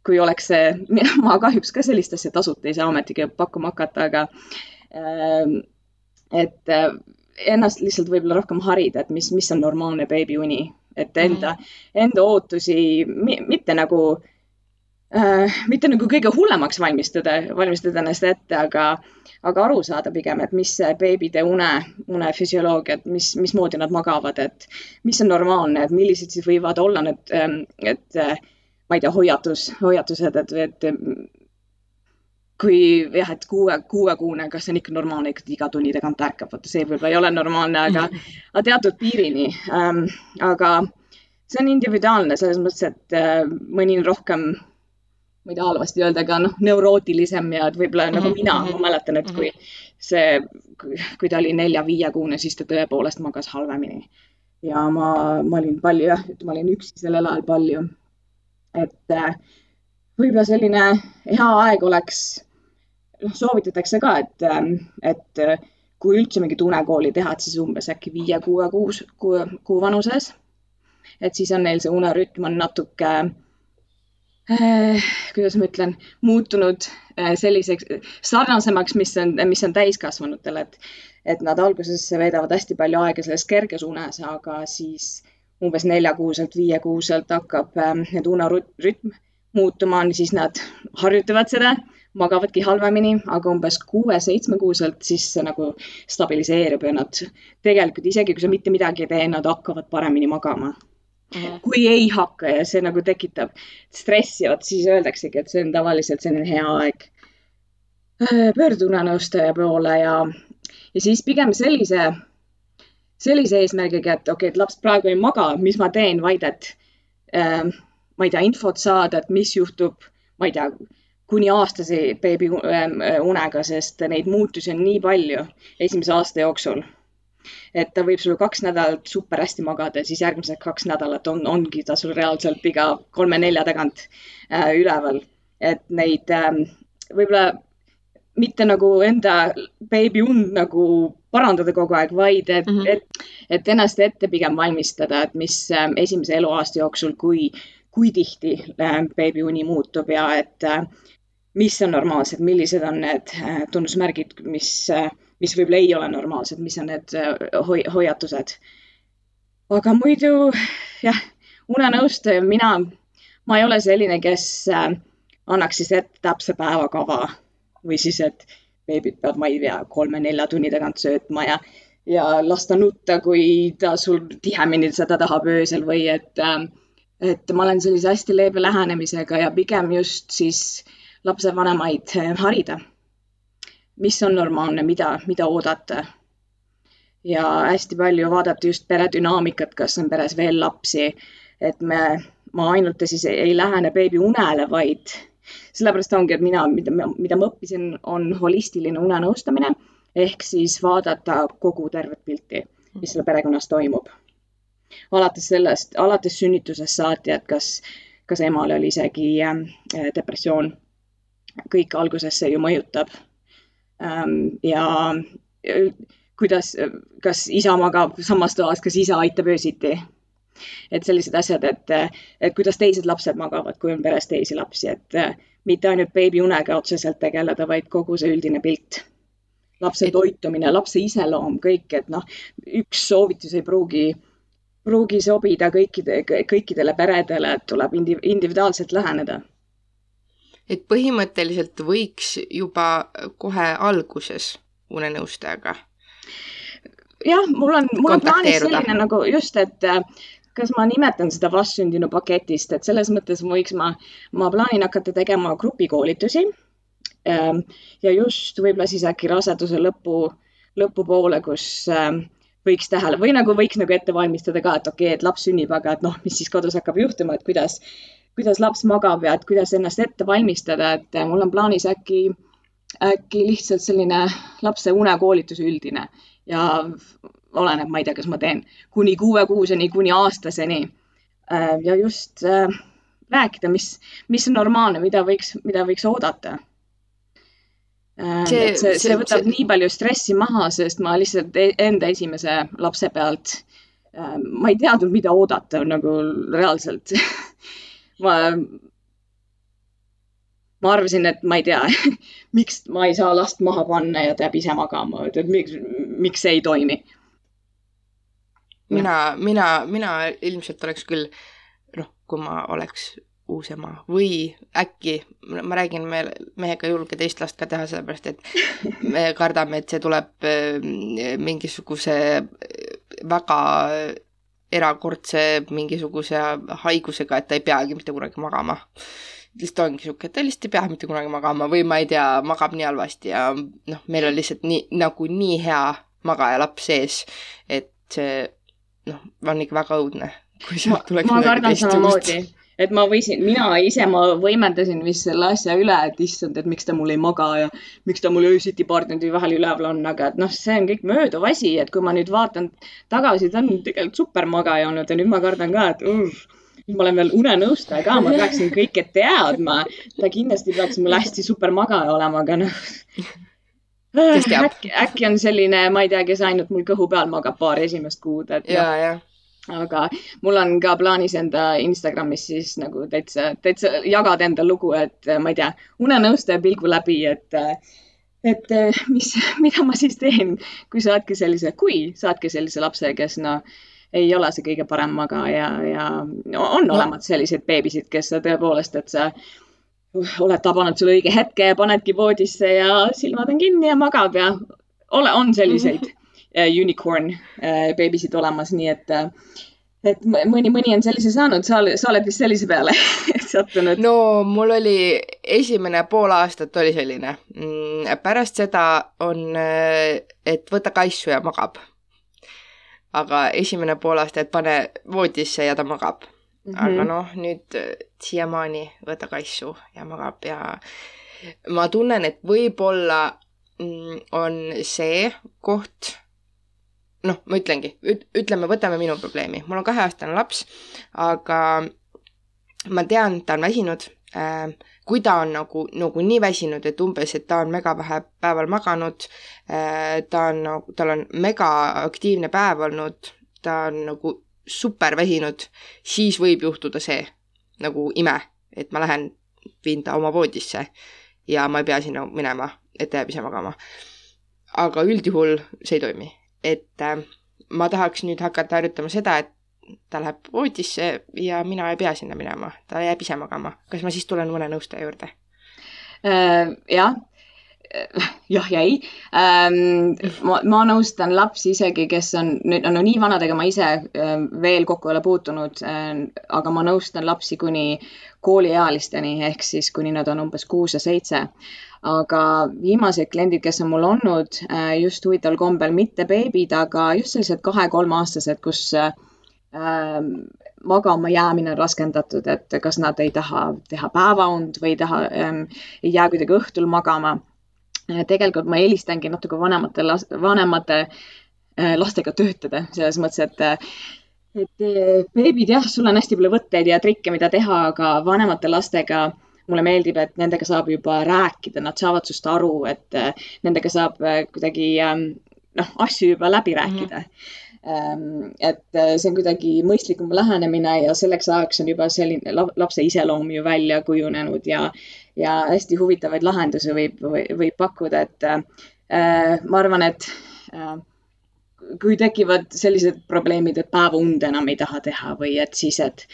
kui oleks see, ma kahjuks ka sellist asja tasuta ei saa ometigi pakkuma hakata, aga ähm, et ennast lihtsalt võib-olla rohkem harida, et mis, mis on normaalne beebiuni, et mhm. enda mm, -hmm. enda ootusi mitte nagu äh,, mitte nagu kõige hullemaks valmistada, valmistada ennast ette, aga, aga aru saada pigem, et mis see beebide une, une füsioloogia, et mis, mismoodi nad magavad, et mis on normaalne, et millised siis võivad olla need, ähm, et ma ei tea, hoiatus, hoiatused, et, et kui jah, et kuue, kuuekuune, kas see on ikka normaalne, ikka iga tunni tagant ärkab, vot see võib-olla ei ole normaalne, aga, aga teatud piirini ähm,. aga see on individuaalne selles mõttes, et äh, mõni on rohkem, ma ei taha halvasti öelda, aga noh, neurootilisem ja võib-olla nagu mina, ma mäletan, et kui see, kui ta oli nelja-viiekuune, siis ta tõepoolest magas halvemini. ja ma, ma olin palju jah, ma olin üksi sellel ajal palju. Et äh, võib-olla selline hea aeg oleks noh, soovitatakse ka, et, ähm, et äh, kui üldse mingit unekooli teha, et siis umbes äkki viie-kuue kuus, kuu, kuu vanuses. et siis on neil see unerütm on natuke äh,, kuidas ma ütlen, muutunud äh, selliseks sarnasemaks, mis on, mis on täiskasvanutele, et, et nad alguses veedavad hästi palju aega selles kerges unes, aga siis umbes neljakuuselt, viiekuuselt hakkab äh, need unerütm muutuma, siis nad harjutavad seda magavadki halvemini, aga umbes kuue-seitsmekuuselt siis see nagu stabiliseerub ja nad tegelikult isegi, kui sa mitte midagi ei tee, nad hakkavad paremini magama. Kui ei hakka ja see nagu tekitab stressi, vot siis öeldaksegi, et see on tavaliselt selline hea aeg. Äh, pöörduda unenõustaja poole ja, ja siis pigem sellise, sellise eesmärgiga, et okei okay,, et laps praegu ei maga, mis ma teen, vaid et äh, ma ei tea, infot saada, et mis juhtub, ma ei tea, kuni aastase beebi äh, unega, sest neid muutusi on nii palju esimese aasta jooksul. et ta võib sul kaks nädalat super hästi magada, siis järgmised kaks nädalat on, ongi ta sul reaalselt iga kolme-nelja tagant äh, üleval. et neid äh, võib-olla mitte nagu enda beebi und nagu parandada kogu aeg, vaid et mm, -hmm. et, et ennast ette pigem valmistada, et mis äh, esimese eluaasta jooksul, kui, kui tihti äh, beebi uni muutub ja et äh, mis on normaalsed, millised on need tunnusmärgid, mis, mis võib-olla ei ole normaalsed, mis on need hoi hoiatused. aga muidu jah, unenõustaja, mina, ma ei ole selline, kes annaks siis ette täpse päevakava või siis, et beebid peavad, ma ei tea, kolme-nelja tunni tagant söötma ja, ja lasta nutta, kui ta sul tihemini seda tahab öösel või et, et ma olen sellise hästi leebe lähenemisega ja pigem just siis lapsevanemaid harida. mis on normaalne, mida, mida oodata. ja hästi palju vaadata just pere dünaamikat, kas on peres veel lapsi, et me, ma ainult siis ei lähene beebi unele, vaid sellepärast ongi, et mina, mida, mida ma õppisin, on holistiline unenõustamine ehk siis vaadata kogu tervet pilti, mis seal perekonnas toimub. alates sellest, alates sünnitusest saati, et kas, kas emal oli isegi äh, depressioon. kõik alguses see ju mõjutab ähm,. ja kuidas, kas isa magab samas toas, kas isa aitab öösiti et sellised asjad, et, et kuidas teised lapsed magavad, kui on peres teisi lapsi, et mitte ainult beebi unega otseselt tegeleda, vaid kogu see üldine pilt. lapse toitumine, lapse iseloom, kõik, et noh, üks soovitus ei pruugi, pruugi sobida kõikide, kõikidele peredele, et tuleb individuaalselt läheneda et põhimõtteliselt võiks juba kohe alguses unenõustajaga jah, mul on, mul on plaanis selline nagu just, et kas ma nimetan seda vastsündinu paketist, et selles mõttes võiks ma, ma plaanin hakata tegema grupikoolitusi. Ähm, ja just võib-olla siis äkki raseduse lõpu, lõpupoole, kus ähm, võiks tähele või nagu võiks nagu ette valmistada ka, et okei okay,, et laps sünnib, aga et noh, mis siis kodus hakkab juhtuma, et kuidas, kuidas laps magab ja et kuidas ennast ette valmistada, et mul on plaanis äkki, äkki lihtsalt selline lapse unekoolitus üldine ja oleneb, ma ei tea, kas ma teen kuni kuuekuuseni, kuni aastaseni. Äh, ja just äh, rääkida, mis, mis on normaalne, mida võiks, mida võiks oodata. Äh, see, see, see võtab see... nii palju stressi maha, sest ma lihtsalt e-, enda esimese lapse pealt, ma ei teadnud, mida oodata nagu reaalselt ma, ma arvasin, et ma ei tea miks ma ei saa last maha panna ja ta jääb ise magama, et miks, miks see ei toimi mina, mina, mina ilmselt oleks küll, noh, kui ma oleks uus ema või äkki, ma räägin, me mehega ei julge teist last ka teha, sellepärast et me kardame, et see tuleb äh, mingisuguse väga erakordse mingisuguse haigusega, et ta ei peagi mitte kunagi magama. lihtsalt ongi sihuke, et ta lihtsalt ei pea mitte kunagi magama või ma ei tea, magab nii halvasti ja noh, meil on lihtsalt nii, nagu nii hea magajalaps sees, et see on ikka väga õudne, kui sealt tuleks kardan samamoodi, et ma võisin, mina ise, ma võimendasin vist selle asja üle, et issand, et miks ta mul ei maga ja miks ta mul öösiti paar tundi vahel üleval on, aga et noh, see on kõik mööduv asi, et kui ma nüüd vaatan tagasi, ta on tegelikult supermagaja olnud ja nüüd ma kardan ka, et uh, ma olen veel unenõustaja ka, ma peaksin kõike teadma. ta kindlasti peaks mul hästi super magaja olema, aga noh äkki, äkki on selline, ma ei tea, kes ainult mul kõhu peal magab paar esimest kuud, et ja, ja. aga mul on ka plaanis enda Instagramis siis nagu täitsa, täitsa jagada enda lugu, et ma ei tea, unenõustaja pilgu läbi, et et mis, mida ma siis teen, kui saadki sellise, kui saadki sellise lapse, kes noh, ei ole see kõige parem magaja ja no, on no. olemas selliseid beebisid, kes tõepoolest, et sa oled tabanud selle õige hetke ja panedki voodisse ja silmad on kinni ja magab ja ole, on selliseid uh, unicorn uh, beebisid olemas, nii et uh, et mõni, mõni on sellise saanud, sa, sa oled vist sellise peale sattunud? no mul oli esimene pool aastat oli selline. Mm, pärast seda on, et võta kaisu ja magab. aga esimene pool aastat pane voodisse ja ta magab mm. -hmm. aga noh, nüüd äh, siiamaani võta kassu ja magab ja ma tunnen, et võib-olla mm, on see koht, noh, ma ütlengi, ütleme, võtame minu probleemi, mul on kaheaastane laps, aga ma tean, ta on väsinud äh, kui ta on nagu, nagu nii väsinud, et umbes, et ta on mega vähe päeval maganud, äh, ta on nagu, tal on mega aktiivne päev olnud, ta on nagu super väsinud, siis võib juhtuda see nagu ime, et ma lähen, viin ta oma voodisse ja ma ei pea sinna minema, et ta jääb ise magama. aga üldjuhul see ei toimi, et äh, ma tahaks nüüd hakata harjutama seda, et ta läheb voodisse ja mina ei pea sinna minema, ta jääb ise magama. kas ma siis tulen mõne nõustaja juurde äh,? jah, jah ja ei ähm,. ma, ma nõustan lapsi isegi, kes on nüüd, no nii vanadega ma ise äh, veel kokku ei ole puutunud äh,, aga ma nõustan lapsi kuni kooliealisteni ehk siis kuni nad on umbes kuus ja seitse. aga viimased kliendid, kes on mul olnud äh, just huvitaval kombel mitte beebid, aga just sellised kahe-kolmeaastased, kus äh, Ähm, magama jäämine on raskendatud, et kas nad ei taha teha päevaund või ei taha ähm,, ei jää kuidagi õhtul magama. Tegelikult ma eelistangi natuke vanemate vanemate äh, lastega töötada, selles mõttes, et et äh, beebid jah, sul on hästi palju võtteid ja trikke, mida teha, aga vanemate lastega mulle meeldib, et nendega saab juba rääkida, nad saavad sinust aru, et äh, nendega saab äh, kuidagi ähm, noh, asju juba läbi rääkida mm. -hmm et äh, see on kuidagi mõistlikum lähenemine ja selleks ajaks on juba selline lapse iseloom ju välja kujunenud ja, ja hästi huvitavaid lahendusi võib, võib pakkuda, et äh, ma arvan, et äh, kui tekivad sellised probleemid, et päevaund enam ei taha teha või et siis, et,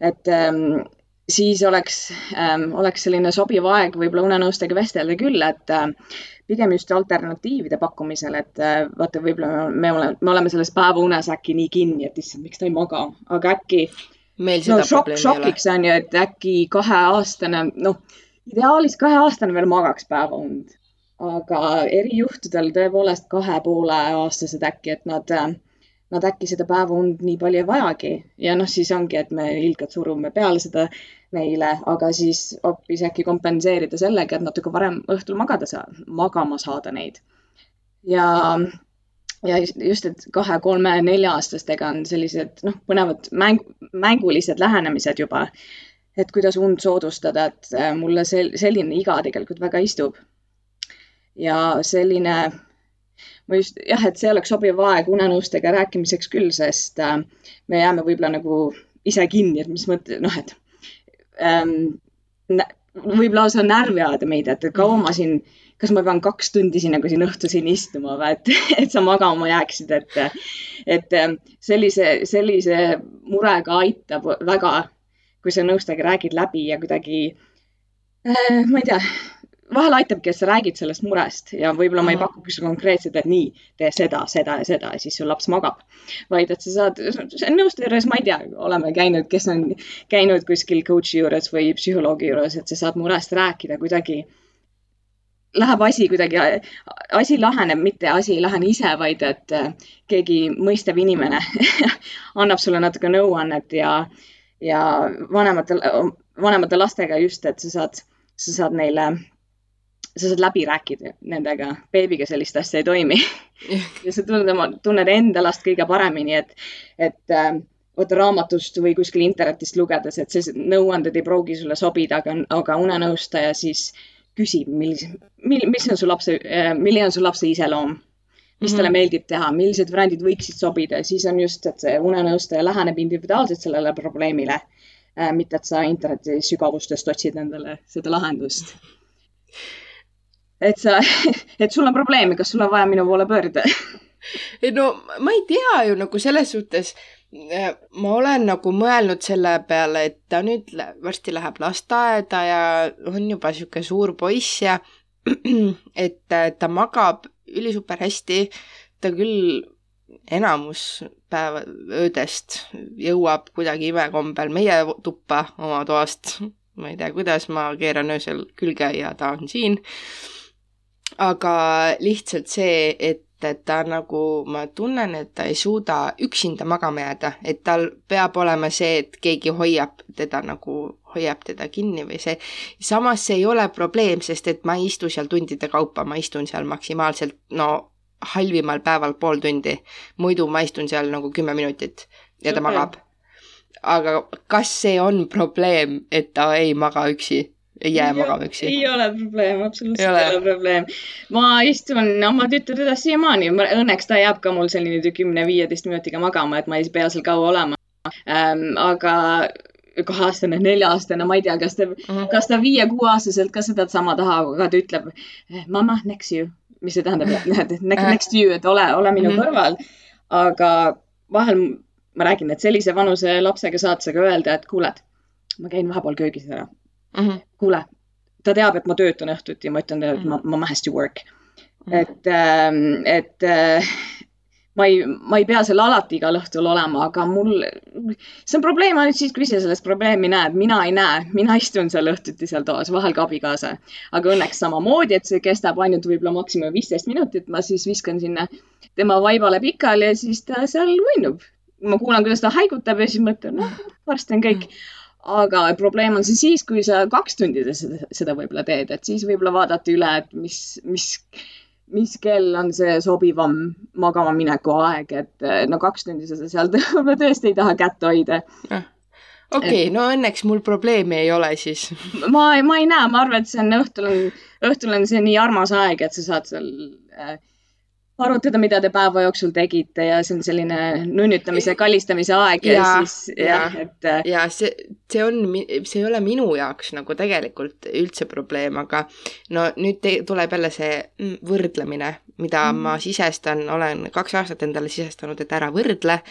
et ähm, siis oleks ähm,, oleks selline sobiv aeg võib-olla unenõustega vestelda küll, et äh, pigem just alternatiivide pakkumisel, et äh, vaata, võib-olla me oleme, me oleme selles päevaunes äkki nii kinni, et issand, miks ta ei maga, aga äkki. meil seda no, šok, šokiks on ju, et äkki kaheaastane, noh, ideaalis kaheaastane veel magaks päevaund, aga erijuhtudel tõepoolest kahe poole aastased äkki, et nad nad äkki seda päevaund nii palju ei vajagi ja noh, siis ongi, et me ilgelt surume peale seda neile, aga siis hoopis äkki kompenseerida sellega, et natuke varem õhtul magada saa-, magama saada neid. ja, ja just, et kahe, kolme, nelja-aastastega on sellised noh, põnevad mäng, mängulised lähenemised juba. Et kuidas und soodustada, et äh, mulle sel-, selline iga tegelikult väga istub. ja selline ma just jah, et see oleks sobiv aeg unenõustega rääkimiseks küll, sest äh, me jääme võib-olla nagu ise kinni, et mis mõte, noh, et ähm, võib lausa närvi ajada meid, et kaua ma siin, kas ma pean kaks tundi siin nagu siin õhtu siin istuma või et, et sa magama jääksid, et, et ähm, sellise, sellise murega aitab väga, kui sa nõustajaga räägid läbi ja kuidagi äh,, ma ei tea, vahel aitabki, et sa räägid sellest murest ja võib-olla ma ei pakugi sulle konkreetselt, et nii, tee seda, seda ja seda ja siis su laps magab. vaid et sa saad, nõustaja juures, ma ei tea, oleme käinud, kes on käinud kuskil coach'i juures või psühholoogi juures, et sa saad murest rääkida kuidagi. Läheb asi kuidagi, asi laheneb, mitte asi ei lahene ise, vaid et äh, keegi mõistev inimene annab sulle natuke nõuannet ja, ja vanematel, vanemate lastega just, et sa saad, sa saad neile sa saad läbi rääkida nendega, beebiga sellist asja ei toimi. Ja sa tunned oma, tunned enda last kõige paremini, et, et äh, vaata raamatust või kuskil internetist lugedes, et sellised nõuanded ei pruugi sulle sobida, aga, aga unenõustaja siis küsib, millise, mil, mis on su lapse äh,, milline on su lapse iseloom, mis mm -hmm. talle meeldib teha, millised variandid võiksid sobida, siis on just, et see unenõustaja läheneb individuaalselt sellele probleemile äh,. mitte, et sa interneti sügavustest otsid endale seda lahendust et sa, et sul on probleemi, kas sul on vaja minu poole pöörduda? ei no ma ei tea ju nagu selles suhtes, äh, ma olen nagu mõelnud selle peale, et ta nüüd varsti läheb lasteaeda ja on juba sihuke suur poiss ja et ta magab ülisuper hästi, ta küll enamus päeva, öödest jõuab kuidagi imekombel meie tuppa oma toast. ma ei tea, kuidas ma keeran öösel külge ja ta on siin. Aga lihtsalt see, et et ta nagu, ma tunnen, et ta ei suuda üksinda magama jääda, et tal peab olema see, et keegi hoiab teda nagu, hoiab teda kinni või see. samas see ei ole probleem, sest et ma ei istu seal tundide kaupa, ma istun seal maksimaalselt no halvimal päeval pool tundi. muidu ma istun seal nagu kümme minutit ja ta Super. magab. aga kas see on probleem, et ta ei maga üksi? ei jää magama üksi? ei ole probleem, absoluutselt ei ole, ei ole probleem. ma istun oma tütre üles siiamaani, õnneks ta jääb ka mul selline kümne-viieteist minutiga magama, et ma ei pea seal kaua olema ähm,. aga kaheaastane, nelja-aastane, ma ei tea, kas ta mm, -hmm. kas ta viie-kuueaastaselt ka sedasama tahab, aga ta ütleb mama, next you, mis see tähendab, et next you, et ole, ole minu mm -hmm. kõrval. aga vahel ma räägin, et sellise vanuse lapsega saad sa ka öelda, et kuule, et ma käin vahepeal köögis ära mm. -hmm. kuule, ta teab, et ma töötan õhtuti, ma ütlen talle, et ma, ma has to work. -hmm. et, ähm, et äh, ma ei, ma ei pea seal alati igal õhtul olema, aga mul, see on probleem ainult siis, kui ise sellest probleemi näed, mina ei näe, mina istun seal õhtuti seal toas, vahel ka abikaasa. aga õnneks samamoodi, et see kestab ainult võib-olla maksimum viisteist minutit, ma siis viskan sinna tema vaibale pikali ja siis ta seal uinub. ma kuulan, kuidas ta haigutab ja siis mõtlen, noh, varsti on kõik aga probleem on see siis, kui sa kaks tundi seda, seda võib-olla teed, et siis võib-olla vaadata üle, et mis, mis, mis kell on see sobivam magama mineku aeg, et no kaks tundi sa seal võib-olla tõesti ei taha kätt hoida okei okay,, no õnneks mul probleemi ei ole siis. ma, ma ei näe, ma arvan, et see on õhtul on, õhtul on see nii armas aeg, et sa saad seal äh, arutada, mida te päeva jooksul tegite ja see on selline nunnutamise, kallistamise aeg ja, ja siis jah, et. Äh, ja see, see on, see ei ole minu jaoks nagu tegelikult üldse probleem, aga no nüüd te, tuleb jälle see mm, võrdlemine, mida mm. ma sisestan, olen kaks aastat endale sisestanud, et ära võrdle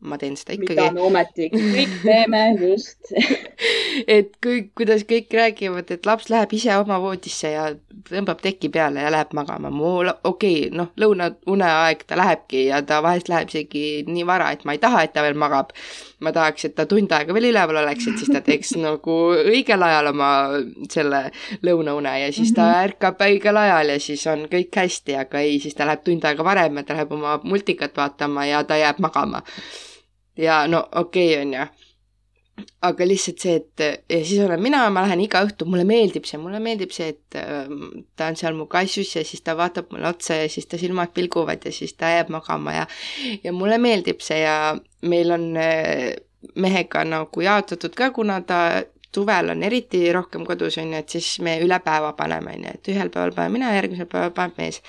ma teen seda ikkagi. mida me ometigi kõik teeme, just et kui, kuidas kõik räägivad, et laps läheb ise oma voodisse ja tõmbab teki peale ja läheb magama. mul, okei okay,, noh, lõunauneaeg ta lähebki ja ta vahest läheb isegi nii vara, et ma ei taha, et ta veel magab. Ma tahaks, et ta tund aega veel üleval oleks, et siis ta teeks nagu õigel ajal oma selle lõunaune ja siis ta mhm. ärkab õigel ajal ja siis on kõik hästi, aga ei, siis ta läheb tund aega varem ja ta läheb oma multikat vaatama ja ta jääb magama ja no okei okay,, on ju. Aga lihtsalt see, et ja siis olen mina, ma lähen iga õhtu, mulle meeldib see, mulle meeldib see, et äh, ta on seal mu kassus ja siis ta vaatab mulle otsa ja siis ta silmad pilguvad ja siis ta jääb magama ja ja mulle meeldib see ja meil on äh, mehega nagu jaotatud ka, kuna ta suvel on eriti rohkem kodus, on ju, et siis me üle päeva paneme, on ju, et ühel päeval panen mina, järgmisel päeval paneb mees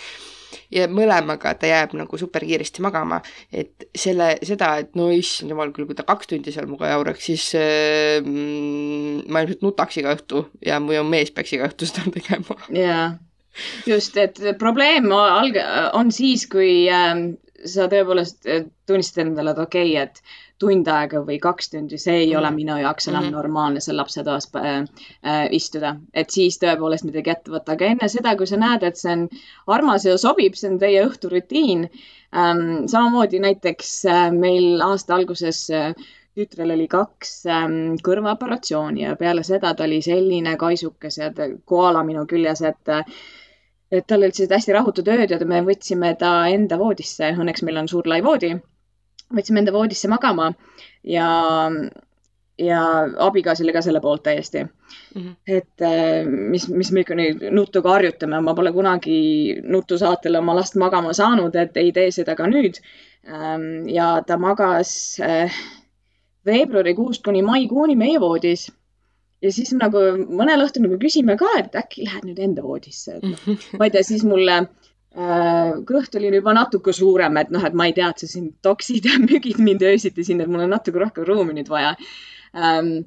ja mõlemaga ta jääb nagu super kiiresti magama. et selle, seda, et no issand jumal küll, kui ta kaks tundi seal minuga jauraks, siis äh, ma ilmselt nutaks iga õhtu ja mu mees peaks iga õhtu seda tegema. jaa, just, et probleem alg-, on siis, kui äh, sa tõepoolest tunnistad endale, et okei okay,, et tund aega või kaks tundi, see ei mm. ole minu jaoks enam mm -hmm. normaalne seal lapsetoas äh, äh, istuda. et siis tõepoolest midagi ette võtta, aga enne seda, kui sa näed, et see on armas ja sobib, see on teie õhturutiin ähm,. samamoodi näiteks äh, meil aasta alguses äh, tütrel oli kaks ähm, kõrvaoperatsiooni ja peale seda ta oli selline kaisukas ja koala minu küljes, et äh, et tal olid sellised hästi rahutud ööd ja me võtsime ta enda voodisse, õnneks meil on suur lai voodi võtsime enda voodisse magama ja, ja abikaasa oli ka selle poolt täiesti mm. -hmm. et äh, mis, mis me ikka nüüd nuttu harjutame, ma pole kunagi nutusaatel oma last magama saanud, et ei tee seda ka nüüd. Ähm, ja ta magas äh, veebruarikuust kuni maikuuni meie voodis ja siis nagu mõnel õhtul nagu küsime ka, et äkki lähed nüüd enda voodisse, et noh, ma ei tea, siis mulle kõht oli juba natuke suurem, et noh, et ma ei tea, et sa siin toksid ja müügid mind öösiti siin, et mul on natuke rohkem ruumi nüüd vaja. Ähm,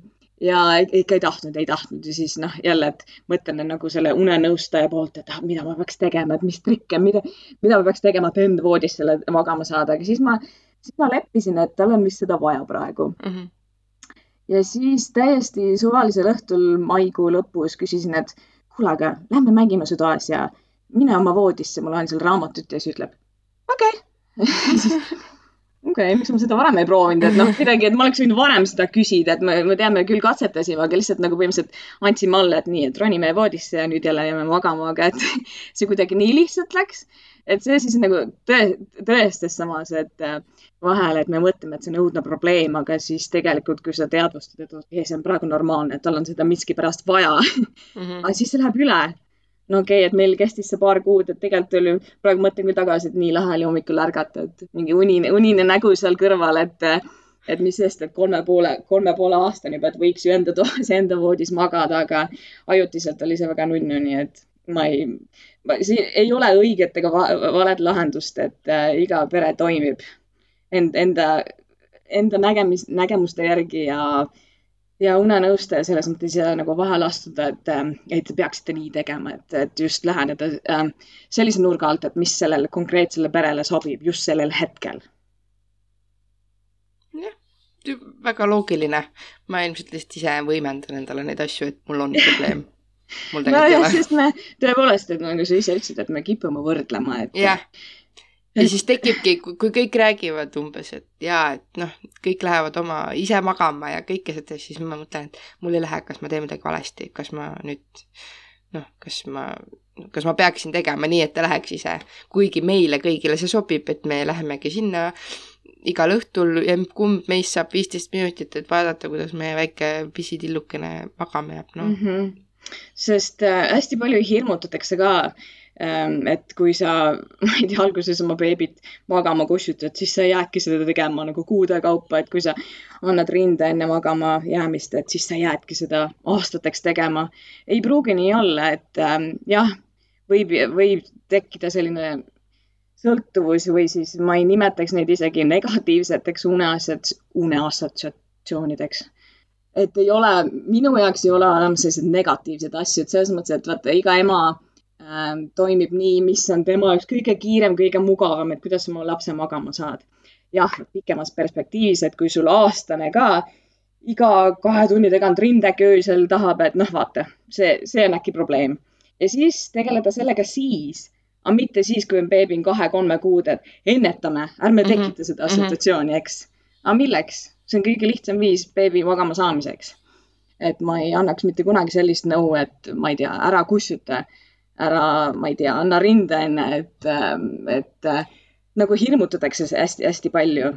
ja ikka ei tahtnud, ei tahtnud ja siis noh, jälle, et mõtlen nagu selle unenõustaja poolt, et ah, mida ma peaks tegema, et mis trikke, mida, mida ma peaks tegema, et enda voodis selle magama saada, aga siis ma, siis ma leppisin, et tal on vist seda vaja praegu mm. -hmm ja siis täiesti suvalisel õhtul maikuu lõpus küsisin, et kuule, aga lähme mängime su toas ja mine oma voodisse, ma loen seal raamatut ja siis ütleb okei okay. okei okay,, miks ma seda varem ei proovinud, et noh, kuidagi, et ma oleks võinud varem seda küsida, et me, me teame küll katsetasime, aga lihtsalt nagu põhimõtteliselt andsime alla, et nii, et ronime voodisse ja nüüd jälle jääme magama, aga et see kuidagi nii lihtsalt läks. et see siis nagu tõe, tõestas samas, et äh, vahel, et me mõtleme, et see on õudne probleem, aga siis tegelikult, kui sa teadvustad, et okei okay,, see on praegu normaalne, et tal on seda miskipärast vaja mm, -hmm. aga siis see läheb üle no okei okay,, et meil kestis see paar kuud, et tegelikult oli, praegu mõtlen küll tagasi, et nii lahe oli hommikul ärgata, et mingi unine, unine nägu seal kõrval, et, et mis sest, et kolme poole, kolme poole aastani juba, et võiks ju enda toas, enda voodis magada, aga ajutiselt oli see väga nunnu, nii et ma ei, siin ei ole õiget ega valet lahendust, et äh, iga pere toimib end, enda, enda nägemis, nägemuste järgi ja äh, ja unenõustaja selles mõttes ja nagu vahele astuda, et, ähm, et te peaksite nii tegema, et, et just läheneda äh, sellise nurga alt, et mis sellele konkreetsele perele sobib just sellel hetkel. jah, väga loogiline. ma ilmselt lihtsalt ise võimendan endale neid asju, et mul on probleem. mul tegelikult ei ole. sest me tõepoolest, et nagu sa ise ütlesid, et me kipume võrdlema, et yeah ja siis tekibki, kui kõik räägivad umbes, et jaa, et noh, kõik lähevad oma ise magama ja kõike seda, siis ma mõtlen, et mul ei lähe, kas ma teen midagi valesti, kas ma nüüd noh, kas ma, kas ma peaksin tegema nii, et ta läheks ise, kuigi meile kõigile see sobib, et me lähemegi sinna igal õhtul ja kumb meist saab viisteist minutit, et vaadata, kuidas meie väike pisitillukene magama jääb, noh mm -hmm. sest äh, hästi palju hirmutatakse ka et kui sa, ma ei tea, alguses oma beebit magama kussutad, siis sa jäädki seda tegema nagu kuude kaupa, et kui sa annad rinde enne magama jäämist, et siis sa jäädki seda aastateks tegema. ei pruugi nii olla, et ähm, jah, võib, võib tekkida selline sõltuvus või siis ma ei nimetaks neid isegi negatiivseteks uneassots-, uneassotsiatsioonideks et ei ole, minu jaoks ei ole olemas selliseid negatiivseid asju, et selles mõttes, et vaata iga ema toimib nii, mis on tema jaoks kõige kiirem, kõige mugavam, et kuidas sa oma lapse magama saad. jah, pikemas perspektiivis, et kui sul aastane ka iga kahe tunni tagant rindegi öösel tahab, et noh, vaata, see, see on äkki probleem. ja siis tegeleda sellega siis, aga mitte siis, kui on beebi on kahe-kolme kuud, et ennetame, ärme mhm, tekita seda mhm. assotsiatsiooni, eks. aga milleks? see on kõige lihtsam viis beebi magama saamiseks. et ma ei annaks mitte kunagi sellist nõu, et ma ei tea, ära kussuta ära, ma ei tea, anna rinde enne, et, ähm, et äh, nagu hirmutatakse hästi-hästi palju.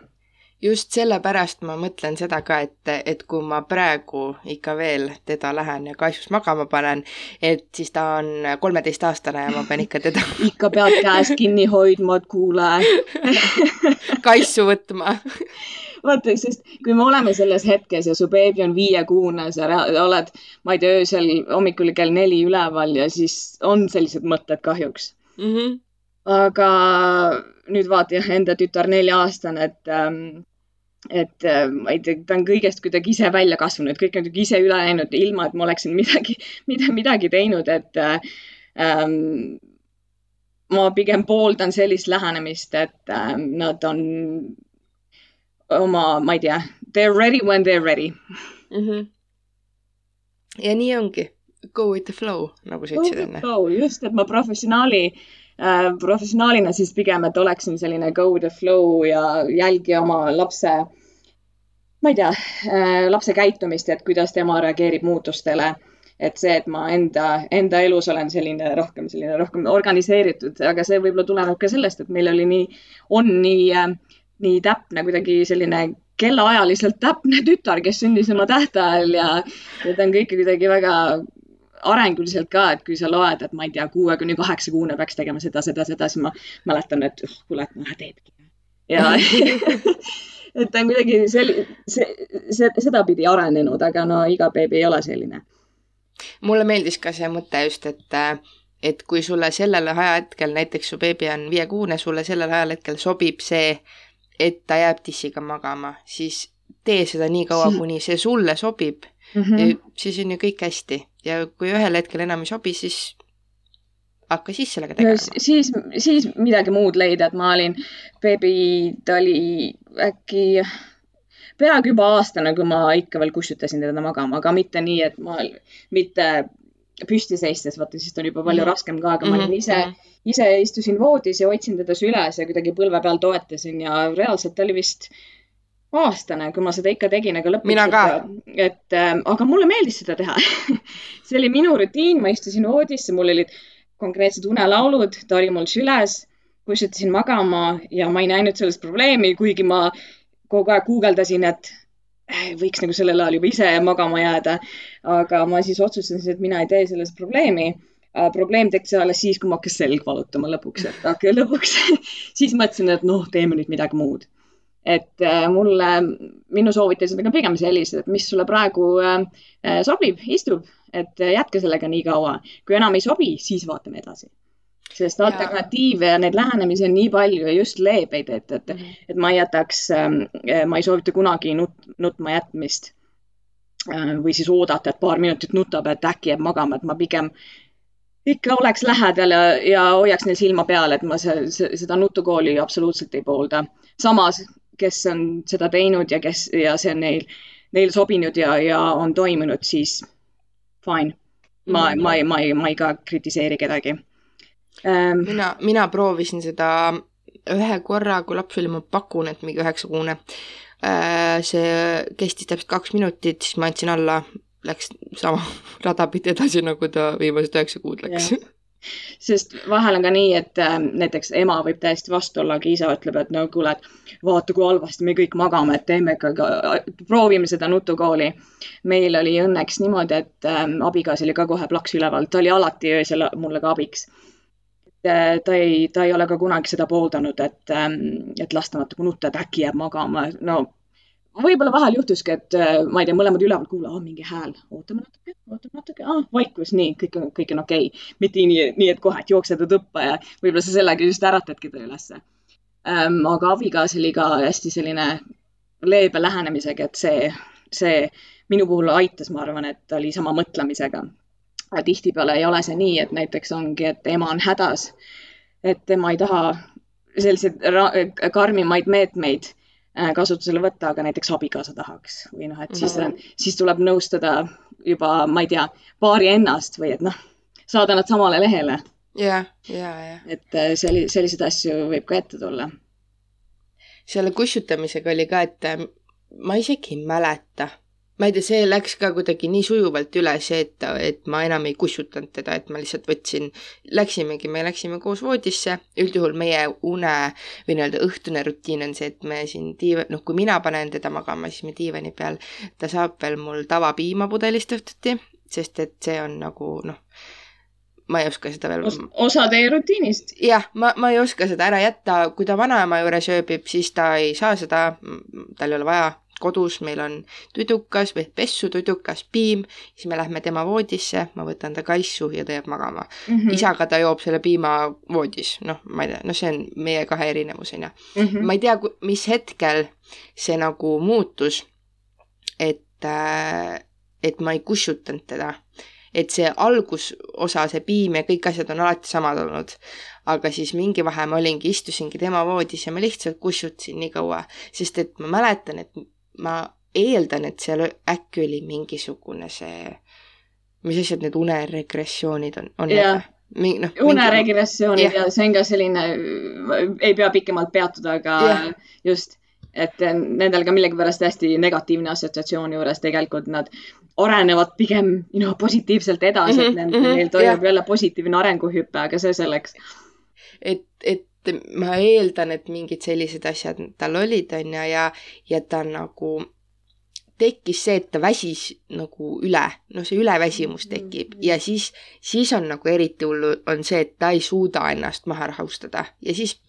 Just sellepärast ma mõtlen seda ka, et, et kui ma praegu ikka veel teda lähen ja kaisus magama panen, et siis ta on kolmeteistaastane ja ma pean ikka teda ikka pead käest kinni hoidma, et kuule. Kaisu võtma vaata, sest kui me oleme selles hetkes ja su beebi on viiekuune, sa oled, ma ei tea, öösel hommikul kell neli üleval ja siis on sellised mõtted kahjuks mm. -hmm. aga nüüd vaata jah, enda tütar nelja-aastane, et ähm, et äh, ma ei tea, ta on kõigest kuidagi ise välja kasvanud, kõik on ise üle läinud, ilma et ma oleksin midagi, mida, midagi teinud, et äh, ähm, ma pigem pooldan sellist lähenemist, et äh, nad on oma, ma ei tea, they are ready when they are ready mm. -hmm. ja nii ongi, go with the flow, nagu sa ütlesid enne. just, et ma professionaali äh,, professionaalina siis pigem, et oleksin selline go with the flow ja jälgi oma lapse, ma ei tea äh,, lapse käitumist, et kuidas tema reageerib muutustele et see, et ma enda, enda elus olen selline rohkem, selline rohkem organiseeritud, aga see võib-olla tuleneb ka sellest, et meil oli nii, on nii äh, nii täpne, kuidagi selline kellaajaliselt täpne tütar, kes sündis oma tähtajal ja, ja ta on kõike kuidagi väga arenguliselt ka, et kui sa loed, et ma ei tea, kuue kuni kaheksa kuune peaks tegema seda, seda, seda, siis ma mäletan, et uh, kuule, et noh, teebki. ja et ta on kuidagi selline, see, see, sedapidi arenenud, aga no iga beebi ei ole selline. mulle meeldis ka see mõte just, et et kui sulle sellel ajahetkel, näiteks su beebi on viiekuune, sulle sellel ajahetkel sobib see et ta jääb tissiga magama, siis tee seda nii kaua, kuni see sulle sobib mm. -hmm. siis on ju kõik hästi ja kui ühel hetkel enam ei sobi, siis hakka siis sellega tegelema no,. siis, siis midagi muud leida, et ma olin, beebi, ta oli äkki peaaegu juba aastane, kui ma ikka veel kussutasin teda magama, aga mitte nii, et ma, mitte püsti seistes, vaata siis on juba palju mm -hmm. raskem ka, aga mm -hmm. ma olin mhm, ise -hmm ise istusin voodis ja hoidsin teda süles ja kuidagi põlve peal toetasin ja reaalselt oli vist aastane, kui ma seda ikka tegin, aga lõpuks. mina ka. et äh, aga mulle meeldis seda teha see oli minu rutiin, ma istusin voodisse, mul olid konkreetsed unelaulud, ta oli mul süles, kussutasin magama ja ma ei näinud selles probleemi, kuigi ma kogu aeg guugeldasin, et võiks nagu sellel ajal juba ise magama jääda. aga ma siis otsustasin, et mina ei tee sellest probleemi äh,. probleem tekkis alles siis, kui ma hakkas selg valutama lõpuks, et okei okay,, lõpuks siis mõtlesin, et noh, teeme nüüd midagi muud et äh, mulle, minu soovitused on pigem sellised, et mis sulle praegu äh, sobib, istub, et jätka sellega nii kaua. kui enam ei sobi, siis vaatame edasi. Sest alternatiive ja neid lähenemisi on nii palju ja just leebeid, et, et, mhm. et ma ei jätaks, ähm, ma ei soovita kunagi nut, nutma jätmist. või siis oodata, et paar minutit nutab, et äkki jääb magama, et ma pigem ikka oleks lähedal ja, ja hoiaks neil silma peal, et ma see, see, seda nutukooli absoluutselt ei poolda. samas kes on seda teinud ja kes ja see on neil, neil sobinud ja, ja on toimunud, siis fine. ma mm, -hmm. ma ei, ma ei, ma ei ka kritiseeri kedagi ähm,. mina, mina proovisin seda ühe korra, kui laps oli, ma pakun, et mingi üheksakuune äh,. see kestis täpselt kaks minutit, siis ma andsin alla, läks sama rada pidi edasi, nagu ta viimased üheksa kuud läks yeah sest vahel on ka nii, et äh, näiteks ema võib täiesti vastu olla, aga isa ütleb, et no kuule, et vaata, kui halvasti me kõik magame, et teeme ikkagi, proovime seda nutukooli. meil oli õnneks niimoodi, et äh, abikaasa oli ka kohe plaks üleval, ta oli alati öösel mulle ka abiks ta ei, ta ei ole ka kunagi seda pooldanud, et, ähm, et lasta natuke nutta, et äkki jääb magama, no võib-olla vahel juhtuski, et äh, ma ei tea, mõlemad üleval kuula, mingi hääl, ootame natuke, ootame natuke, vaikus, nii, kõik on, kõik on okei. Okay.. mitte nii, nii, et kohe, et jooksed tuppa ja võib-olla sa sellega just äratadki ta ülesse. Ähm,. aga abikaasa oli ka hästi selline leebe lähenemisega, et see, see minu puhul aitas, ma arvan, et oli sama mõtlemisega. Tihtipeale ei ole see nii, et näiteks ongi, et ema on hädas, et tema ei taha selliseid karmimaid meetmeid Äh, kasutusele võtta, aga näiteks abikaasa tahaks või noh, et siis mm, -hmm. siis tuleb nõustada juba, ma ei tea, paari ennast või et noh, saada nad samale lehele. ja, ja, ja. et äh, selli-, selliseid asju võib ka ette tulla. selle kussutamisega oli ka, et äh, ma isegi ei mäleta ma ei tea, see läks ka kuidagi nii sujuvalt üle, see, et, et ma enam ei kussutanud teda, et ma lihtsalt võtsin, läksimegi, me läksime koos voodisse, üldjuhul meie une või nii-öelda õhtune rutiin on see, et me siin diiva-, noh, kui mina panen teda magama, siis me diivani peal, ta saab veel mul tavapiima pudelist õhtuti, sest et see on nagu noh, ma ei oska seda veel Os. osa teie rutiinist. jah, ma, ma ei oska seda ära jätta, kui ta vanaema juures ööbib, siis ta ei saa seda, tal ei ole vaja kodus meil on tudukas või pessu tudukas piim, siis me lähme tema voodisse, ma võtan ta kaisu ja ta jääb magama mm. -hmm. isaga ta joob selle piima voodis, noh, ma ei tea, no see on meie kahe erinevus, on ju. Mhm. ma ei tea, mis hetkel see nagu muutus, et, äh, et ma ei kussutanud teda et see algusosa, see piim ja kõik asjad on alati samad olnud. aga siis mingi vahe ma olingi, istusingi tema voodis ja ma lihtsalt kussutasin nii kaua, sest et ma mäletan, et ma eeldan, et seal äkki oli mingisugune see, mis asjad need uneregressioonid on, on need? Mingi, no, uneregressioonid mingi... ja see on ka selline, ei pea pikemalt peatuda, aga yeah. just, et nendel ka millegipärast hästi negatiivne assotsiatsioon juures, tegelikult nad arenevad pigem you know, positiivselt edasi mm, -hmm, et neil, mm -hmm, neil toimub yeah. jälle positiivne arenguhüpe, aga see selleks. et, et ma eeldan, et mingid sellised asjad tal olid, on ju, ja, ja ta nagu tekkis see, et ta väsis nagu üle, noh, see üleväsimus tekib. Ja siis, siis on nagu eriti hullu, on see, et ta ei suuda ennast maha rahustada. Ja siis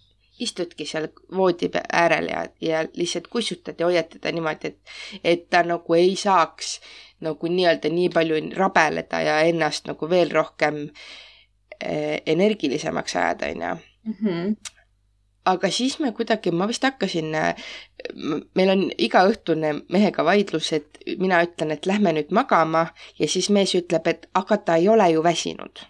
istudki seal voodi äärel ja, ja lihtsalt kussutad ja hoiad teda niimoodi, et, et ta nagu ei saaks nagu nii-öelda nii palju rabeleda ja ennast nagu veel rohkem eh, energilisemaks ajada, on ju mm. -hmm. aga siis me kuidagi, ma vist hakkasin, meil on igaõhtune mehega vaidlus, et mina ütlen, et lähme nüüd magama ja siis mees ütleb, et aga ta ei ole ju väsinud.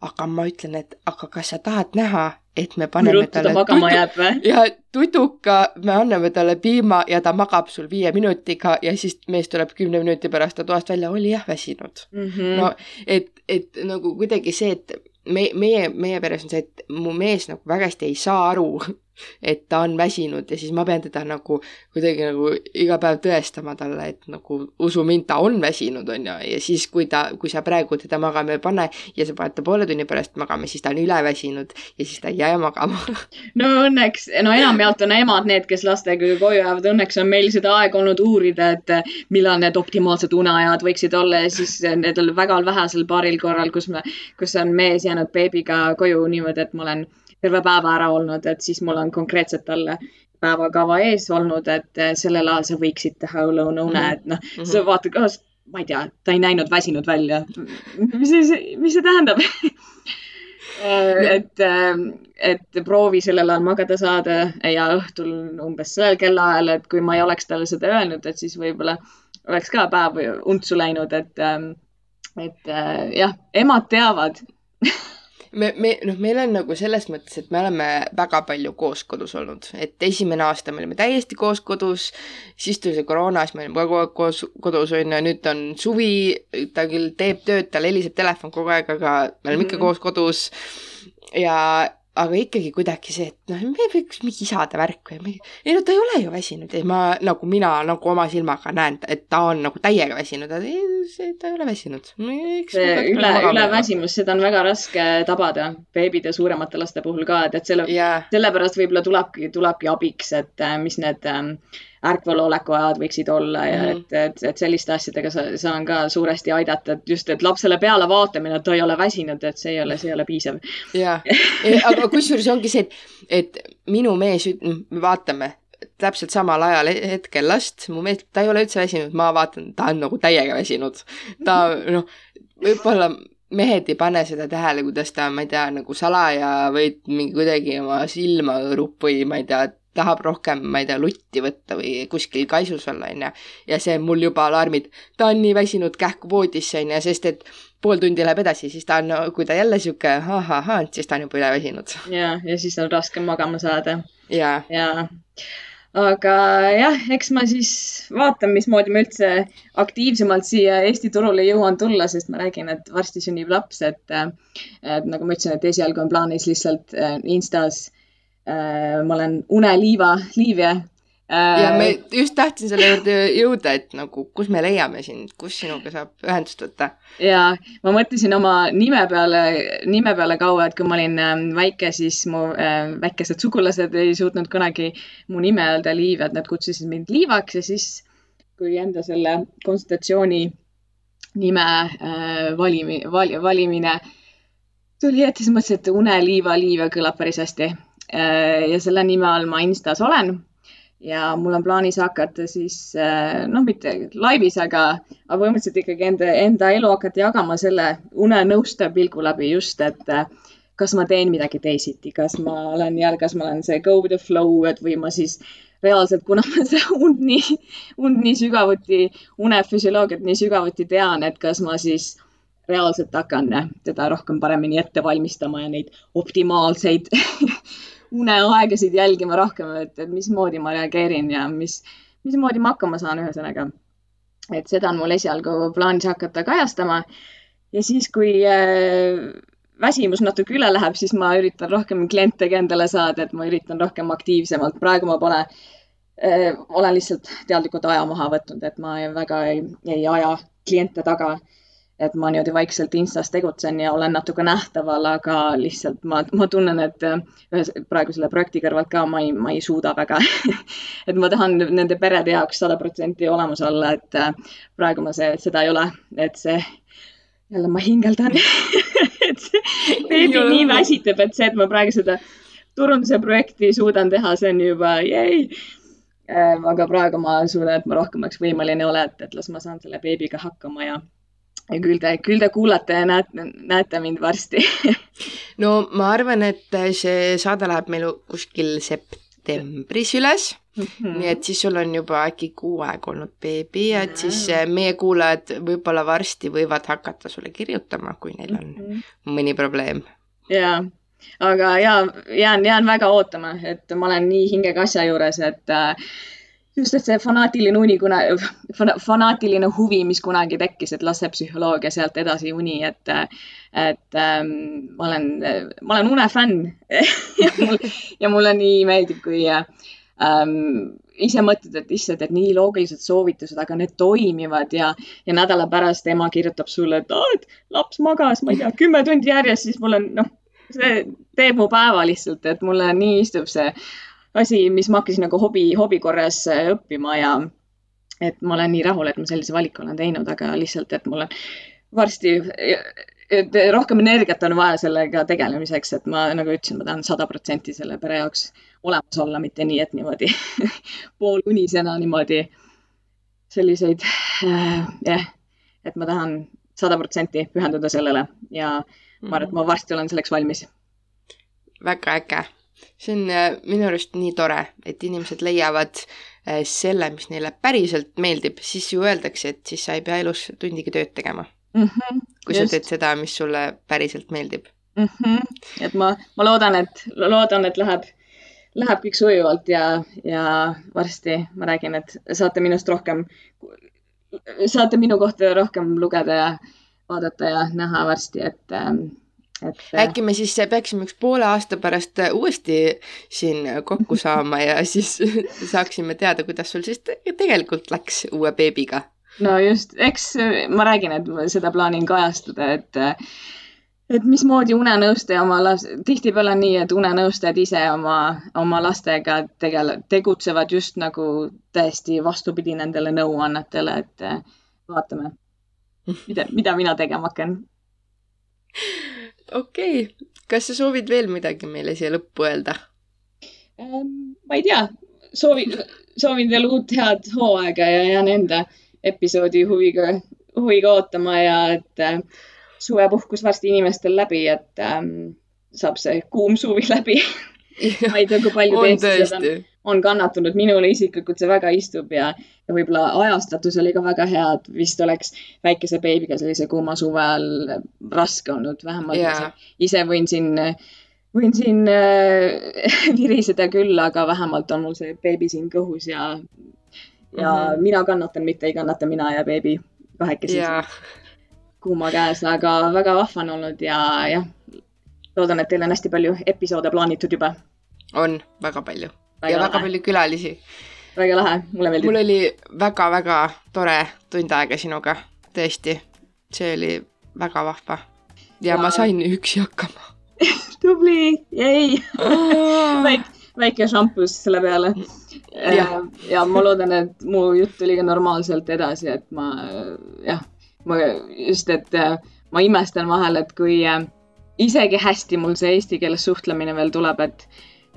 aga ma ütlen, et aga kas sa tahad näha, et me paneme talle tudu- ja tuduka, me anname talle piima ja ta magab sul viie minutiga ja siis mees tuleb kümne minuti pärast ta toast välja, oli jah väsinud mm. -hmm. no et, et nagu kuidagi see, et me, meie, meie peres on see, et mu mees nagu väga hästi ei saa aru, et ta on väsinud ja siis ma pean teda nagu kuidagi nagu iga päev tõestama talle, et nagu usu mind, ta on väsinud, on ju, ja siis, kui ta, kui sa praegu teda magama ei pane ja sa paned ta poole tunni pärast magama, siis ta on üleväsinud ja siis ta ei jää magama. no õnneks, no enamjaolt on emad need, kes lastega koju jäävad, õnneks on meil seda aega olnud uurida, et millal need optimaalsed uneajad võiksid olla ja siis nendel väga vähesel paaril korral, kus me, kus on mees jäänud beebiga koju niimoodi, et ma olen terve päeva ära olnud, et siis mul on konkreetselt talle päevakava ees olnud, et eh, sellel ajal sa võiksid teha lõunaune, et noh mm -hmm., sa vaatad ka, ma ei tea, ta ei näinud väsinud välja. mis see, mis see tähendab et, eh, et proovi sellel ajal magada saada ja õhtul umbes sellel kellaajal, et kui ma ei oleks talle seda öelnud, et siis võib-olla oleks ka päev untsu läinud, et, eh, et jah, emad teavad me, me, noh, meil on nagu selles mõttes, et me oleme väga palju koos kodus olnud, et esimene aasta me olime täiesti koos kodus, siis tuli see koroona, siis me olime kogu aeg koos kodus, on ju, nüüd on suvi, ta küll teeb tööd, tal heliseb telefon kogu aeg, aga me oleme ikka mm -hmm. koos kodus ja aga ikkagi kuidagi see, et noh, me võiks mingi isade värk või, ei no ta ei ole ju väsinud ja ma nagu mina nagu oma silmaga näen, et ta on nagu täiega väsinud, aga ei, see, ta ei ole väsinud. üle, üleväsimus, seda on väga raske tabada beebide suuremate laste puhul ka, et, et selle yeah., sellepärast võib-olla tulebki, tulebki abiks, et mis need ähm, ärkveloleku ajad võiksid olla ja mm -hmm. et, et, et selliste asjadega sa, saan ka suuresti aidata, et just, et lapsele peale vaatamine, et ta ei ole väsinud, et see ei ole, see ei ole piisav. jaa, aga kusjuures ongi see, et, et minu mees, me vaatame täpselt samal ajal hetkel last, mu mees, ta ei ole üldse väsinud, ma vaatan, ta on nagu täiega väsinud. ta noh, võib-olla mehed ei pane seda tähele, kuidas ta, ma ei tea, nagu salaja või mingi kuidagi oma silma õõrub või ma ei tea, tahab rohkem, ma ei tea, lutti võtta või kuskil kaisus olla, on ju. ja see mul juba alarmid, ta on nii väsinud kähku voodisse, on ju, sest et pool tundi läheb edasi, siis ta on, kui ta jälle sihuke ahahah, siis ta on juba üle väsinud. ja, ja siis on raskem magama saada. ja, ja aga jah, eks ma siis vaatan, mismoodi ma üldse aktiivsemalt siia Eesti turule jõuan tulla, sest ma räägin, et varsti sünnib laps, et, et nagu ma ütlesin, et esialgu on plaanis lihtsalt äh, Instas ma olen uneliiva, liivia. ja me äh, just tahtsin selle juurde jõuda, et nagu, kus me leiame sind, kus sinuga saab ühendust võtta? ja ma mõtlesin oma nime peale, nime peale kaua, et kui ma olin ähm, väike, siis mu äh, väikesed sugulased ei suutnud kunagi mu nime öelda Liivia, et nad kutsusid mind Liivaks ja siis, kui enda selle konsultatsiooni nime äh, valimi, val, valimine tuli ette, siis mõtlesin, et Uneliiva Liivia kõlab päris hästi Äh, ja selle nime all ma Instas olen. Ja mul on plaanis hakata siis äh, noh, mitte laivis, aga, aga põhimõtteliselt ikkagi enda, enda elu hakata jagama selle unenõustaja pilgu läbi just, et äh, kas ma teen midagi teisiti, kas ma olen jälle, kas ma olen see go with the flow, et või ma siis reaalselt, kuna ma seda und nii, und nii sügavuti, unefüsioloogiat nii sügavuti tean, et kas ma siis reaalselt hakkan teda rohkem paremini ette valmistama ja neid optimaalseid uneaegasid jälgima rohkem, et, et mismoodi ma reageerin ja mis, mismoodi ma hakkama saan, ühesõnaga. et seda on mul esialgu plaanis hakata kajastama. ja siis, kui äh, väsimus natuke üle läheb, siis ma üritan rohkem kliente ka endale saada, et ma üritan rohkem aktiivsemalt. praegu ma pole äh,, olen lihtsalt teadlikult aja maha võtnud, et ma väga ei, ei aja kliente taga et ma niimoodi vaikselt Instas tegutsen ja olen natuke nähtaval, aga lihtsalt ma, ma tunnen, et ühes praegu selle projekti kõrvalt ka ma ei, ma ei suuda väga et ma tahan nende perede jaoks sada protsenti olemas olla, et praegu ma see, seda ei ole, et see, jälle ma hingeldan et see beebi nii väsitab, et see, et ma praegu seda turunduse projekti suudan teha, see on juba jäi aga praegu ma suudan, et ma rohkem oleks võimeline olla, et, et las ma saan selle beebiga hakkama ja küll te, küll te kuulate ja näete, näete mind varsti no ma arvan, et see saade läheb meil kuskil septembris üles mm. -hmm. nii et siis sul on juba äkki kuu aega olnud beebi et siis eh, meie kuulajad võib-olla varsti võivad hakata sulle kirjutama, kui neil on mm -hmm. mõni probleem. jaa, aga jaa, jään, jään väga ootama, et ma olen nii hingega asja juures, et äh, just, et see fanaatiline uni kuna, fanaatiline huvi, mis kunagi tekkis, et lastepsühholoogia sealt edasi uni, et, et ähm, ma olen, ma olen unefänn ja mul, ja mulle nii meeldib, kui ähm, ise mõtled, et issand, et nii loogilised soovitused, aga need toimivad ja, ja nädala pärast ema kirjutab sulle, et, et laps magas, ma ei tea, kümme tundi järjest, siis mul on, noh, see teeb mu päeva lihtsalt, et mulle nii istub see asi, mis ma hakkasin nagu hobi, hobi korras äh, õppima ja et ma olen nii rahul, et ma sellise valiku olen teinud, aga lihtsalt, et mul on varsti, et rohkem energiat on vaja sellega tegelemiseks, et ma nagu ütlesin, ma tahan sada protsenti selle pere jaoks olemas olla, mitte nii, et niimoodi poolunisena niimoodi selliseid äh,, jah, et ma tahan sada protsenti pühenduda sellele ja ma arvan, et ma varsti olen selleks valmis. väga äge see on äh, minu arust nii tore, et inimesed leiavad äh, selle, mis neile päriselt meeldib, siis ju öeldakse, et siis sa ei pea elus tundigi tööd tegema mm. -hmm, kui just. sa teed seda, mis sulle päriselt meeldib mm. -hmm. et ma, ma loodan, et, loodan, et läheb, läheb kõik sujuvalt ja, ja varsti ma räägin, et saate minust rohkem, saate minu kohta rohkem lugeda ja vaadata ja näha varsti, et ähm, et. äkki me siis peaksime üks poole aasta pärast uuesti siin kokku saama ja siis saaksime teada, kuidas sul siis tegelikult läks uue beebiga. no just, eks ma räägin, et ma seda plaanin kajastada, et et mismoodi unenõustaja oma las-, tihtipeale on nii, et unenõustajad ise oma, oma lastega tegele-, tegutsevad just nagu täiesti vastupidi nendele nõuannetele, et vaatame, mida, mida mina tegema hakkan okei okay., kas sa soovid veel midagi meile siia lõppu öelda ähm,? ma ei tea, soovin, soovin teile uut head hooaega ja jään enda episoodi huviga, huviga ootama ja et äh, suvepuhkus varsti inimestel läbi, et ähm, saab see kuum suvi läbi ma ei tea, kui palju on on kannatanud, minule isiklikult see väga istub ja, ja võib-olla ajastatus oli ka väga hea, et vist oleks väikese beebiga sellise kuuma suve all raske olnud, vähemalt yeah. ise võin siin, võin siin äh, viriseda küll, aga vähemalt on mul see beebi siin kõhus ja, ja mm -hmm. mina kannatan, mitte ei kannata mina ja beebi kahekesi yeah. kuuma käes, aga väga vahva on olnud ja jah, loodan, et teil on hästi palju episoode plaanitud juba. On, väga palju ja lahe. väga palju külalisi. väga lahe, mulle meeldib. mul oli väga-väga tore tund aega sinuga, tõesti. see oli väga vahva. ja, ja ma sain üksi hakkama tubli, jäi väike, väike šampus selle peale. ja, ja ma loodan, et mu jutt tuli ka normaalselt edasi, et ma jah, ma just, et ma imestan vahel, et kui äh, isegi hästi mul see eesti keeles suhtlemine veel tuleb, et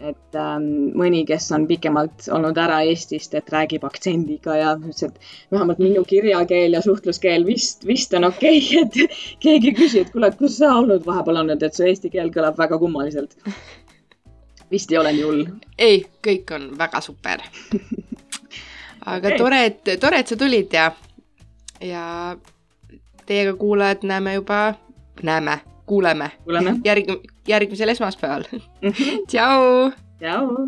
et ähm, mõni, kes on pikemalt olnud ära Eestist, et räägib aktsendiga ja ütles, et vähemalt minu kirjakeel ja suhtluskeel vist, vist on okei okay,, et keegi ei küsi, et kuule, et kus sa olnud vahepeal olnud, et su eesti keel kõlab väga kummaliselt. vist ei ole nii hull. ei, kõik on väga super. aga okay. tore, et, tore, et sa tulid ja, ja teiega kuulajad näeme juba, näeme kuuleme, kuuleme. järg, järgmisel esmaspäeval mm. -hmm. tšau. tšau.